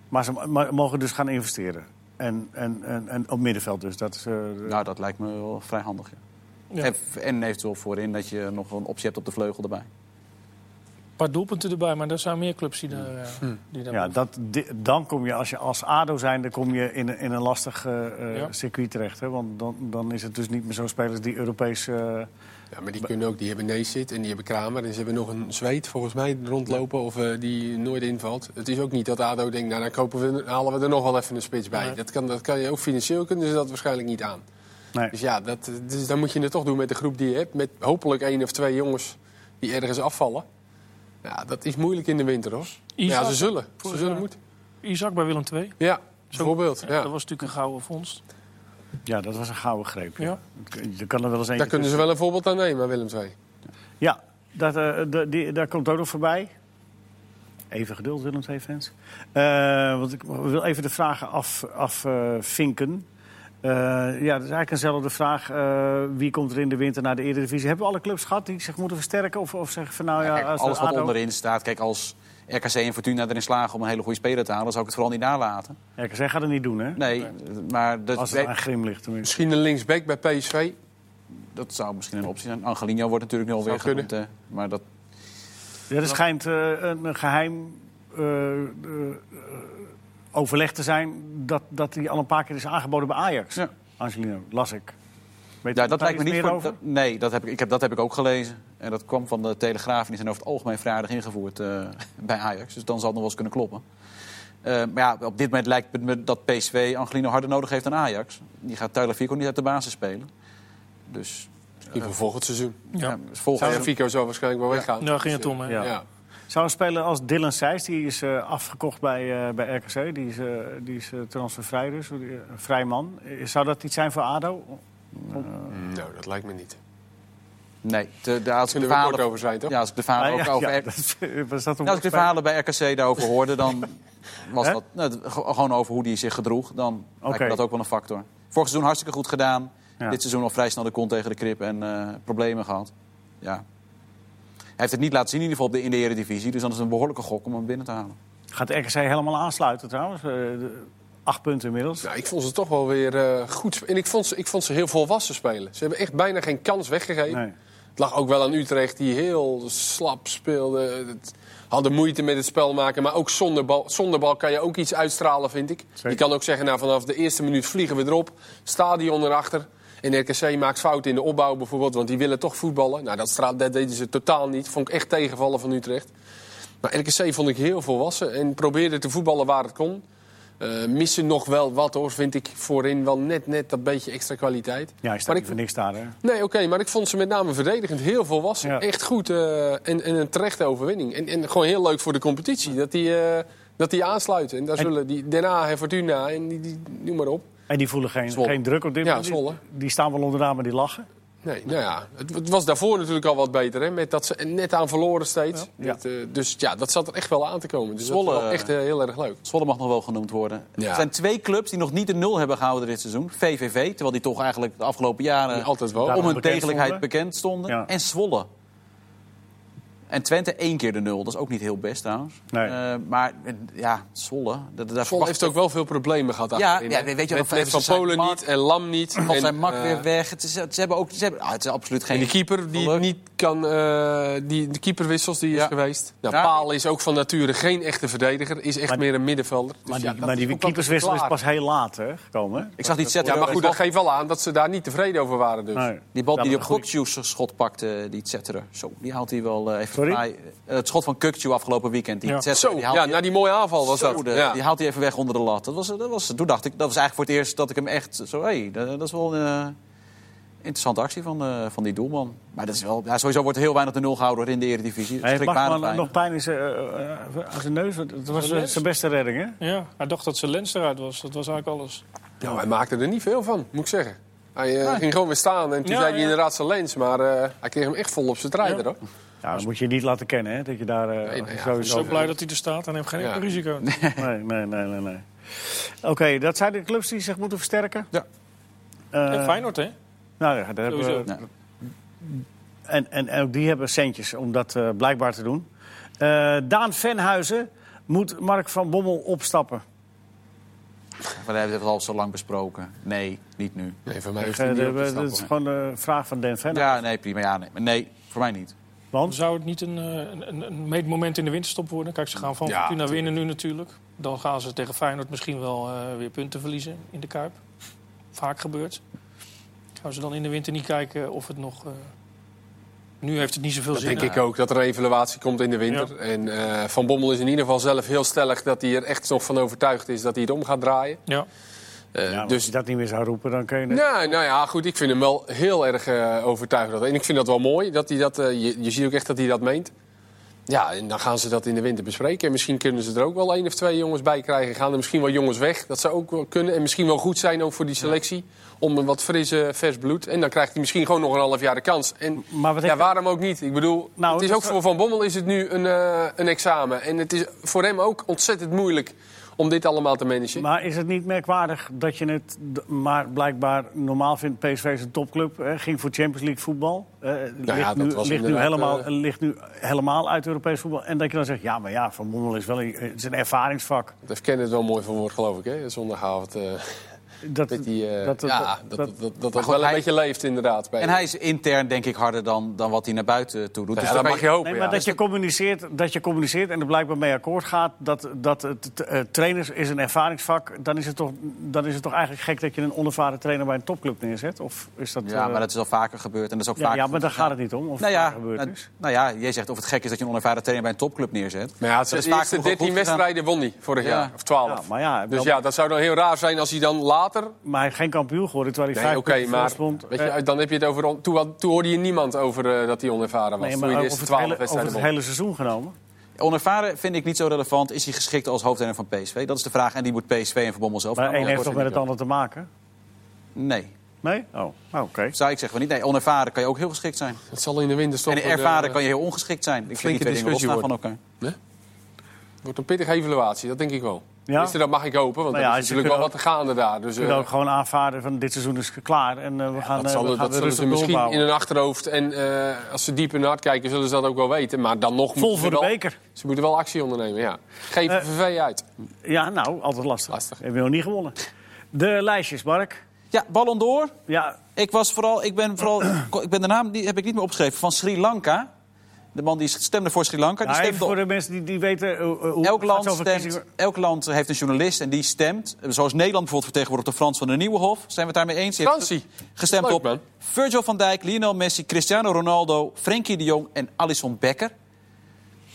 Maar ze mo- mogen dus gaan investeren. En, en, en, en op middenveld dus. Dat is, eh, Nou, dat lijkt me wel vrij handig. Ja. Ja. En, en eventueel voorin dat je nog een optie hebt op de vleugel erbij. Paar doelpunten erbij, maar er zijn meer clubs die daar... eh, Hm. die daar ja, dat, dan kom je, als je als ADO zijnde, kom je in, een- in een lastig eh, eh, Ja. circuit terecht. Hè? Want dan, dan is het dus niet meer zo'n spelers die Europees... eh, Ja, maar die kunnen ook, die hebben Neesit en die hebben Kramer. En ze hebben nog een zweet volgens mij rondlopen of die nooit invalt. Het is ook niet dat ADO denkt, nou dan kopen we, halen we er nog wel even een spits bij. Dat, kan, dat kan je ook financieel kunnen ze dat waarschijnlijk niet aan. nee. Dus ja, dat, dus dan moet je het toch doen met de groep die je hebt. Met hopelijk één of twee jongens die ergens afvallen. Ja, dat is moeilijk in de winter hoor. Isaac, ja, ze zullen. Ze zullen moeten. Isaac bij Willem II. Ja, bijvoorbeeld. Ja. Dat was natuurlijk een gouden vondst. Ja, dat was een gouden greep. Ja. Ja. Kan er wel eens Daar kunnen ze wel een voorbeeld aan nemen, Willem II. Ja, dat, eh, de- die, daar komt ook nog voorbij. Even geduld, Willem II fans. Eh, want ik wil even de vragen afvinken. Af, eh, Eh, ja, dat is eigenlijk eenzelfde vraag. Eh, wie komt er in de winter naar de Eredivisie? Hebben we alle clubs gehad die zich moeten versterken? Of, of zeggen van nou ja, Kijk, als alles wat ADO onderin staat. Kijk, als RKC en Fortuna erin slagen om een hele goede speler te halen... dan zou ik het vooral niet nalaten. RKC gaat het niet doen, hè? Nee, maar dat, Als het aan Grim ligt tenminste. Misschien een linksback bij PSV. dat zou misschien een optie zijn. Angelino wordt natuurlijk nu alweer genoemd. hè. Maar dat, Ja, er schijnt eh, een, een geheim eh, eh, overleg te zijn... Dat, dat hij al een paar keer is aangeboden bij Ajax. Ja. Angelino, las ik. Weet Ja, je dat daar lijkt me niet meer voor. over? dat- nee, dat heb, ik, ik heb, dat heb ik ook gelezen. En dat kwam van de Telegraaf. En die zijn over het algemeen vrij aardig ingevoerd eh, bij Ajax. Dus dan zal het nog wel eens kunnen kloppen. Eh, maar ja, op dit moment lijkt het me dat PSV Angelino harder nodig heeft dan Ajax. Die gaat Tyler Fico niet uit de basis spelen. Dus Die voor volgend seizoen. Ja. ja, dus volgend Ja, jaar- Fico zou waarschijnlijk wel weggaan. Daar ging het om, hè? Ja. Zou een speler als Dylan Seys, die is eh, afgekocht bij, eh, bij RKC, die is, eh, die is transfervrij dus, een vrij man. Zou dat iets zijn voor ADO? Nou, dat lijkt me niet. Nee, de, de, als de verhalen, kort over zijn, toch? ja, als ik de verhalen Ah, ook over ja, R- dat was dat Ja, als ik de verhalen bij RKC daarover hoorde, dan was dat nou, gewoon over hoe die zich gedroeg. Dan lijkt Oké. me dat ook wel een factor. Vorig seizoen hartstikke goed gedaan. Ja. Dit seizoen al vrij snel de kont tegen de krip en eh, problemen gehad. Ja. Hij heeft het niet laten zien in ieder geval op de, in de Eredivisie. Dus dan is het een behoorlijke gok om hem binnen te halen. Gaat de RKC helemaal aansluiten trouwens? Eh, de- acht punten inmiddels. Nou, ik vond ze toch wel weer eh, goed. En ik vond, ze, ik vond ze heel volwassen spelen. Ze hebben echt bijna geen kans weggegeven. Nee. Het lag ook wel aan Utrecht, die heel slap speelde. Het- Hadden moeite met het spel maken. Maar ook zonder bal, zonder bal kan je ook iets uitstralen, vind ik. Zeker. Je kan ook zeggen, nou, vanaf de eerste minuut vliegen we erop. Stadion erachter. En RKC maakt fouten in de opbouw bijvoorbeeld. Want die willen toch voetballen. Nou, dat, straalt, dat deden ze totaal niet. Vond ik echt tegenvallen van Utrecht. Maar RKC vond ik heel volwassen. En probeerde te voetballen waar het kon. Eh, missen nog wel wat hoor, vind ik voorin wel net, net dat beetje extra kwaliteit. Ja, hij Maar staat ik- voor niks daar. Hè? Nee, oké, maar ik vond ze met name verdedigend heel volwassen. Ja. Echt goed eh, en, en een terechte overwinning. En, en gewoon heel leuk voor de competitie dat die, eh, dat die aansluiten. En daar En- zullen die Haag en Fortuna en die, die, noem maar op. En die voelen geen, Zwolle. geen druk op dit Ja, moment. Die- staan wel onderaan, maar die lachen. Nee, nou ja, het, het was daarvoor natuurlijk al wat beter. Hè, met dat ze net aan verloren steeds. Ja. Eh, dus ja, dat zat er echt wel aan te komen. Dus Zwolle, dat was echt eh, heel erg leuk. Zwolle mag nog wel genoemd worden. Ja. Er zijn twee clubs die nog niet de nul hebben gehouden dit seizoen. VVV, terwijl die toch eigenlijk de afgelopen jaren Die altijd wel. Om hun degelijkheid stonden. bekend stonden. Ja. En Zwolle. En Twente één keer de nul. Dat is ook niet heel best trouwens. Nee. Eh, maar eh, ja, Zwolle. Dat, Zwolle heeft ook wel veel problemen gehad Ja, ja, weet je met, Van Polen niet en Lam niet. En, zijn mak eh, weer weg. Het is, ze hebben ook, ze hebben, ah, het is absoluut geen... En die keeper die geluk. niet kan, eh, die, de keeperwissels die Ja. is geweest. Nou, Ja. Paal is ook van nature geen echte verdediger, is echt Maar- meer een middenvelder. Dus Maar die, maar die keeperswissel is pas heel laat hè, gekomen. hè? Ik zag die zetten. Ja, maar goed, dat geeft wel aan dat ze daar niet tevreden over waren. Dus. Nee. Die bal Ja, die op goed. Kukcu's schot pakte, die Zetterer. Zo, die haalt hij wel eh, even Sorry? vrij. Eh, het schot van Kukcu afgelopen weekend. Die Ja. Zo, die haalt ja, na die mooie aanval was Zo, dat. de- ja. Die haalt hij even weg onder de lat. Dat was, dat was, toen dacht ik, dat was eigenlijk voor het eerst dat ik hem echt zo... Hé, dat, dat is wel een interessante actie van, eh, van die doelman. Maar dat is wel, ja, sowieso wordt er heel weinig de nul gehouden in de Eredivisie. Hij heeft nog pijn in zijn, eh, eh, aan zijn neus. Dat was Zijn beste redding, hè? Ja, hij dacht dat zijn lens eruit was. Dat was eigenlijk alles. Nou, hij maakte er niet veel van, moet ik zeggen. Hij ging gewoon weer staan en toen Ja, zei hij ja. inderdaad zijn lens. Maar eh, hij kreeg hem echt vol op zijn strijder. Ja. hoor. Ja, dat moet je niet laten kennen, hè? Dat je daar nee, ja, Ik ben sowieso... zo blij dat hij er staat en heeft geen Ja. enkel risico. Nee, nee, nee, nee. nee. Oké, dat zijn de clubs die zich moeten versterken. Ja. Eh, En Feyenoord, hè? Nou ja, daar hebben Sowieso. we, Ja. en, en, en ook die hebben centjes om dat eh, blijkbaar te doen. Eh, Daan Venhuizen moet Mark van Bommel opstappen. We hebben het al zo lang besproken. Nee, niet nu. Nee, voor mij Eh, is hij niet op te dat is gewoon de vraag van Dan Venhuizen. Ja, nee, prima. Ja, nee. Nee, voor mij niet. Want? Zou het niet een, eh, een, een, een meetmoment in de winterstop worden? Kijk, ze gaan van Ja, Fortuna winnen nu natuurlijk. Dan gaan ze tegen Feyenoord misschien wel eh, weer punten verliezen in de Kuip. Vaak gebeurt. Gaan ze dan in de winter niet kijken of het nog... eh, Nu heeft het niet zoveel Dat zin. denk ik ook, dat er een evaluatie komt in de winter. En eh, Van Bommel is in ieder geval zelf heel stellig dat hij er echt nog van overtuigd is dat hij het om gaat draaien. Ja. Eh, Ja, dus Als je dat niet meer zou roepen, dan kun je... het- Nou, nou ja, goed. Ik vind hem wel heel erg eh, overtuigend. En ik vind dat wel mooi. Dat hij dat, je, je ziet ook echt dat hij dat meent. Ja, en dan gaan ze dat in de winter bespreken. En misschien kunnen ze er ook wel één of twee jongens bij krijgen. Gaan er misschien wel jongens weg. Dat zou ook wel kunnen. En misschien wel goed zijn ook voor die selectie. Om een wat frisse, vers bloed. En dan krijgt hij misschien gewoon nog een half jaar de kans. En Maar wat ja, waarom ook niet? Ik bedoel, Nou, het is ook voor Van Bommel is het nu een, eh, een examen. En het is voor hem ook ontzettend moeilijk om dit allemaal te managen. Maar is het niet merkwaardig dat je het maar blijkbaar normaal vindt PSV is een topclub, hè, ging voor Champions League voetbal, eh, ligt, nu, ligt, helemaal, eh, ligt nu helemaal uit Europees voetbal. En dat je dan zegt, ja, maar ja, Van Bommel is wel een, het is een ervaringsvak. Dat heeft Kenneth wel mooi verwoord, geloof ik, hè? Zondagavond. eh, Dat, met die, eh, dat- dat- ja, dat- dat dat, dat, dat, wel een hij- beetje leeft, inderdaad. Bij En hij is intern denk ik harder dan, dan wat hij naar buiten toe doet. ja, Dus dat dan mag je hopen. Nee, maar ja. dat je, communiceert, dat je communiceert en er blijkbaar mee akkoord gaat dat, dat het eh, trainers is een ervaringsvak, dan is, het toch, dan is het toch eigenlijk gek dat je een onervaren trainer bij een topclub neerzet? Of is dat, Ja, eh, maar dat is al vaker gebeurd. En dat is ook ja, vaker ja, maar daar gaat het niet om. Of Nou het ja, vaker gebeurd nou, is. nou ja, jij zegt of het gek is dat je een onervaren trainer bij een topclub neerzet. Maar ja, het Dat is vaak eerste nog wel 13 goed gedaan. wedstrijden won hij vorig Ja. jaar. Of 12. Ja, maar ja, dus ja, dat zou dan heel raar zijn als hij dan later... Maar geen kampioen geworden terwijl hij Nee, vijf oké, punten maar voorstond. weet Eh, je, dan heb je het over... Toen, toen hoorde je niemand over eh, dat hij onervaren was. nee, toen maar je over eerste het, 12 hele, over het hele seizoen genomen. Onervaren vind ik niet zo relevant. Is hij geschikt als hoofdtrainer van PSV? Dat is de vraag. En die moet PSV en Van Bommel zelf Maar één heeft toch met het ander te maken? Nee. Nee? Oh, oh, oké. Zou ik zeggen van niet. Nee, onervaren kan je ook heel geschikt zijn. Het zal in de winterstop... En ervaren kan je heel ongeschikt zijn. Ik vind die twee dingen van elkaar. wordt een pittige evaluatie, dat denk ik wel. Ja? Dus dat mag ik hopen, want Nou ja, er is natuurlijk wel wat te gaande daar. Dus, We kunnen eh, ook gewoon aanvaarden van dit seizoen is klaar. En eh, we gaan, dat eh, zal, we gaan dat weer zullen ze misschien in hun achterhoofd. En eh, als ze diep in hun hart kijken, zullen ze dat ook wel weten. Maar dan nog Vol voor de wel, beker. Ze moeten wel actie ondernemen, ja. Geef VV uit. Ja, nou, altijd lastig. Lastig. Hebben we nog niet gewonnen. De lijstjes, Mark. Ja, Ballon d'Or. Ja, Ik, was vooral, ik, ben vooral, ik ben de naam die heb ik niet meer opgeschreven van Sri Lanka. De man die stemde voor Sri Lanka. Die nou, voor op- de mensen die, die weten eh, hoe Elk land, stemt, elk land heeft een journalist en die stemt. Zoals Nederland bijvoorbeeld vertegenwoordigt de Frans van der Nieuwenhof. Zijn we het daarmee eens? Fransie. Gestemd Leuk, op man. Virgil van Dijk, Lionel Messi, Cristiano Ronaldo, Frenkie de Jong en Alisson Becker.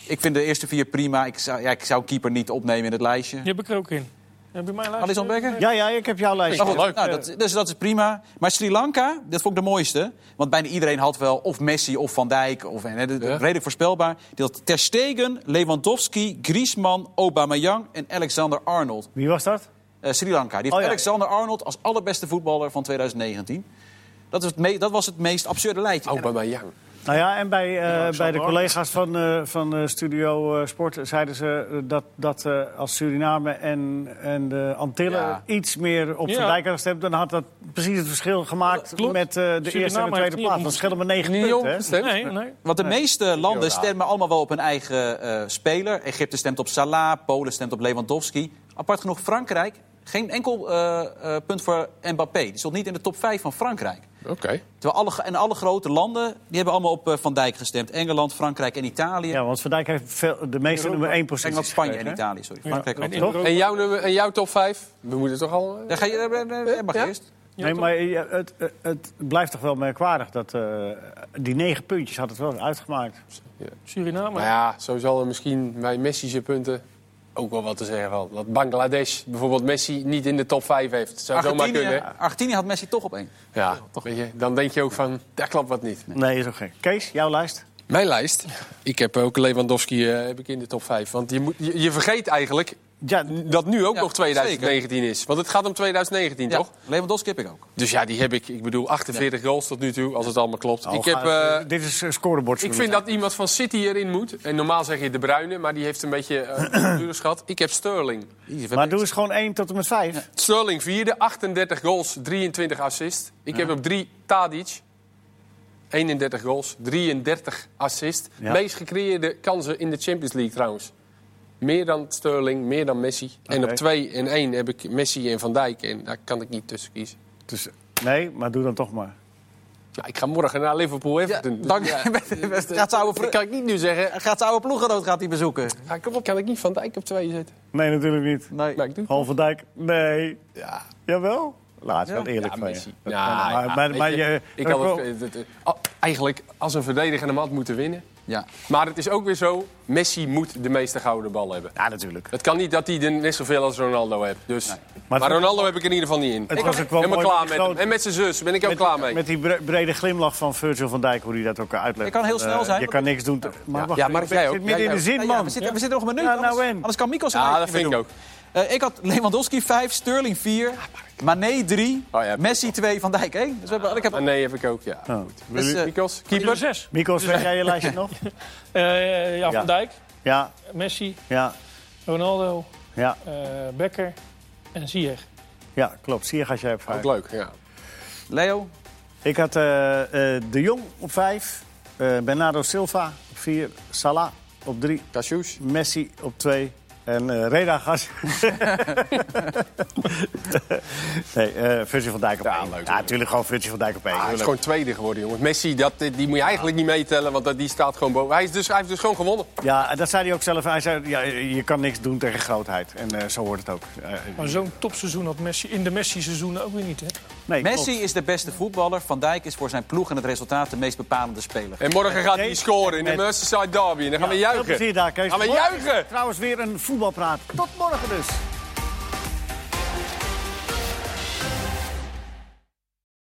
Ik vind de eerste vier prima. Ik zou, ja, ik zou keeper niet opnemen in het lijstje. Die heb ik er ook in. Heb je mijn lijst? Alisson Becker? Ja, ja, ik heb jouw leuk. nou, dat, dus dat is prima. Maar Sri Lanka, dat vond ik de mooiste. Want bijna iedereen had wel of Messi of Van Dijk. Of, hè. Redelijk voorspelbaar. Die had Ter Stegen, Lewandowski, Griezmann, Aubameyang en Alexander Arnold. Wie was dat? Eh, Sri Lanka. Die heeft Oh, ja. Alexander Arnold als allerbeste voetballer van 2019. Dat, is het me- dat was het meest absurde lijstje. Young. Nou ja, en bij, eh, bij de collega's van, eh, van eh, Studio Sport zeiden ze dat, dat eh, als Suriname en, en de Antillen Ja. iets meer op Ja. Van Dijk hadden gestemd... dan had dat precies het verschil gemaakt Klopt. met eh, de eerste en de tweede plaats. Dat scheelt maar negen punten? Nee, nee. Want de meeste landen stemmen allemaal wel op hun eigen eh, speler. Egypte stemt op Salah, Polen stemt op Lewandowski. Apart genoeg Frankrijk. Geen enkel eh, eh, punt voor Mbappé. Die stond niet in de top 5 van Frankrijk. Oké. Terwijl alle, en alle grote landen die hebben allemaal op eh, Van Dijk gestemd. Engeland, Frankrijk en Italië. Ja, want Van Dijk heeft veel, de meeste nummer één positie Engeland, Spanje en gekregen? Italië. Sorry. Frankrijk En En jouw, nummer, en jouw top 5? We moeten toch al... eh, Dan ga je, mag Ja? eerst. Nee, maar het, het, blijft toch wel merkwaardig dat eh, die negen puntjes had het wel uitgemaakt. Suriname. Maar ja, zo zal er misschien bij Messi's punten ook wel wat te zeggen van. Dat Bangladesh bijvoorbeeld Messi niet in de top 5 heeft. Zou zomaar Argentinië, kunnen. Argentinië had Messi toch op één. Ja, weet je, dan denk je ook van, daar klopt wat niet. Nee, is ook gek. Kees, jouw lijst? Mijn lijst. Ik heb ook Lewandowski eh, heb ik in de top 5. Want je, moet, je, je vergeet eigenlijk Ja, dat nu ook Ja, nog 2019 is. Want het gaat om 2019, Ja, toch? Lewandowski heb ik ook. Dus ja, die heb ik. Ik bedoel, 48 goals tot nu toe, als het allemaal klopt. ik, heb, eh, dit is een scorebord. ik vind dat iemand van City erin moet. En normaal zeg je De Bruyne, maar die heeft een beetje uh, gehad. Ik heb Sterling. Maar doe eens gewoon 1 tot en met 5. Sterling vierde, 38 goals, 23 assists. Ik heb op drie Tadic. 31 goals, 33 assists. Ja. Meest gecreëerde kansen in de Champions League trouwens. Meer dan Sterling, meer dan Messi. En op 2 en 1 heb ik Messi en Van Dijk. En daar kan ik niet tussen kiezen. Dus, nee, maar doe dan toch maar. Nou, ik ga morgen naar Liverpool Ja, Everton. dank Ja. Gaat oude, Dat kan ik niet nu zeggen. gaat zijn oude ploeggenoot gaat hij bezoeken. Ja, kom op, kan ik niet Van Dijk op 2 zetten? Nee, natuurlijk niet. Nee. Maar ik doe van Dijk? Nee. Ja. Jawel? Laat, wel eerlijk Ja, van je. Messi. Dat Ja, ja, maar, maar, je, je... ik had het, het- het- oh, eigenlijk als een verdediger hem had moeten winnen. Ja. Maar het is ook weer zo, Messi moet de meeste gouden bal hebben. Ja, natuurlijk. Het kan niet dat hij er net zoveel als Ronaldo heeft. Dus. Maar Ronaldo heb ik in ieder geval niet in. Het ik was ook wel mooi klaar met met hem. En met zijn zus ben ik ook Met, klaar mee. met die bre- brede glimlach van Virgil van Dijk, hoe hij dat ook uitlegt. Ik kan heel snel Eh, zijn, Je kan niks doen. te- Maar wacht, Ja, maar ik jij zit ook. midden in de ook. zin, Ja, man. we, zitten, we zitten nog een minuut. Ja, nou anders, anders kan Mikkel zijn Ja, dat vind ik doen. Eh, ik had Lewandowski 5, Sterling 4, Mané 3, Oh, ja. Messi 2, Van Dijk 1. Dus we hebben, ik heb, Ah, nee, heb ik ook, ja. Oh. dus, eh, Mikos, Keeper keeper. 6. Mikos, weet jij je lijstje nog? ja, Ja. Van Dijk, Ja, Messi, ja, Ronaldo, ja, eh Becker en Ziyech. ja, klopt. Zie je, als jij op vijf. Ook leuk, ja. Leo, Ik had eh, eh, De Jong op vijf, eh, Bernardo Silva op vier, Salah op drie, Cassius. Messi op twee en eh Reda Gas. nee, eh Virgil van Dijk op Ja, één. leuk. Ja, natuurlijk gewoon Virgil van Dijk op één. Ah, hij is Tuurlijk. gewoon tweede geworden, jongen. Messi, dat, die moet je eigenlijk niet meetellen, want dat- die staat gewoon boven. Hij, is dus, hij heeft dus gewoon gewonnen. Ja, dat zei hij ook zelf. Hij zei, ja, je kan niks doen tegen grootheid. En eh, zo hoort het ook. Maar zo'n topseizoen had Messi in de Messi-seizoenen ook weer niet, hè? nee, Messi klopt. is de beste voetballer. Van Dijk is voor zijn ploeg en het resultaat de meest bepalende speler. En morgen gaat hij scoren in de Merseyside Derby. En dan gaan we Ja, veel juichen. plezier daar, Kees. Gaan we juichen! Trouwens weer een voetbalpraat. Tot morgen dus.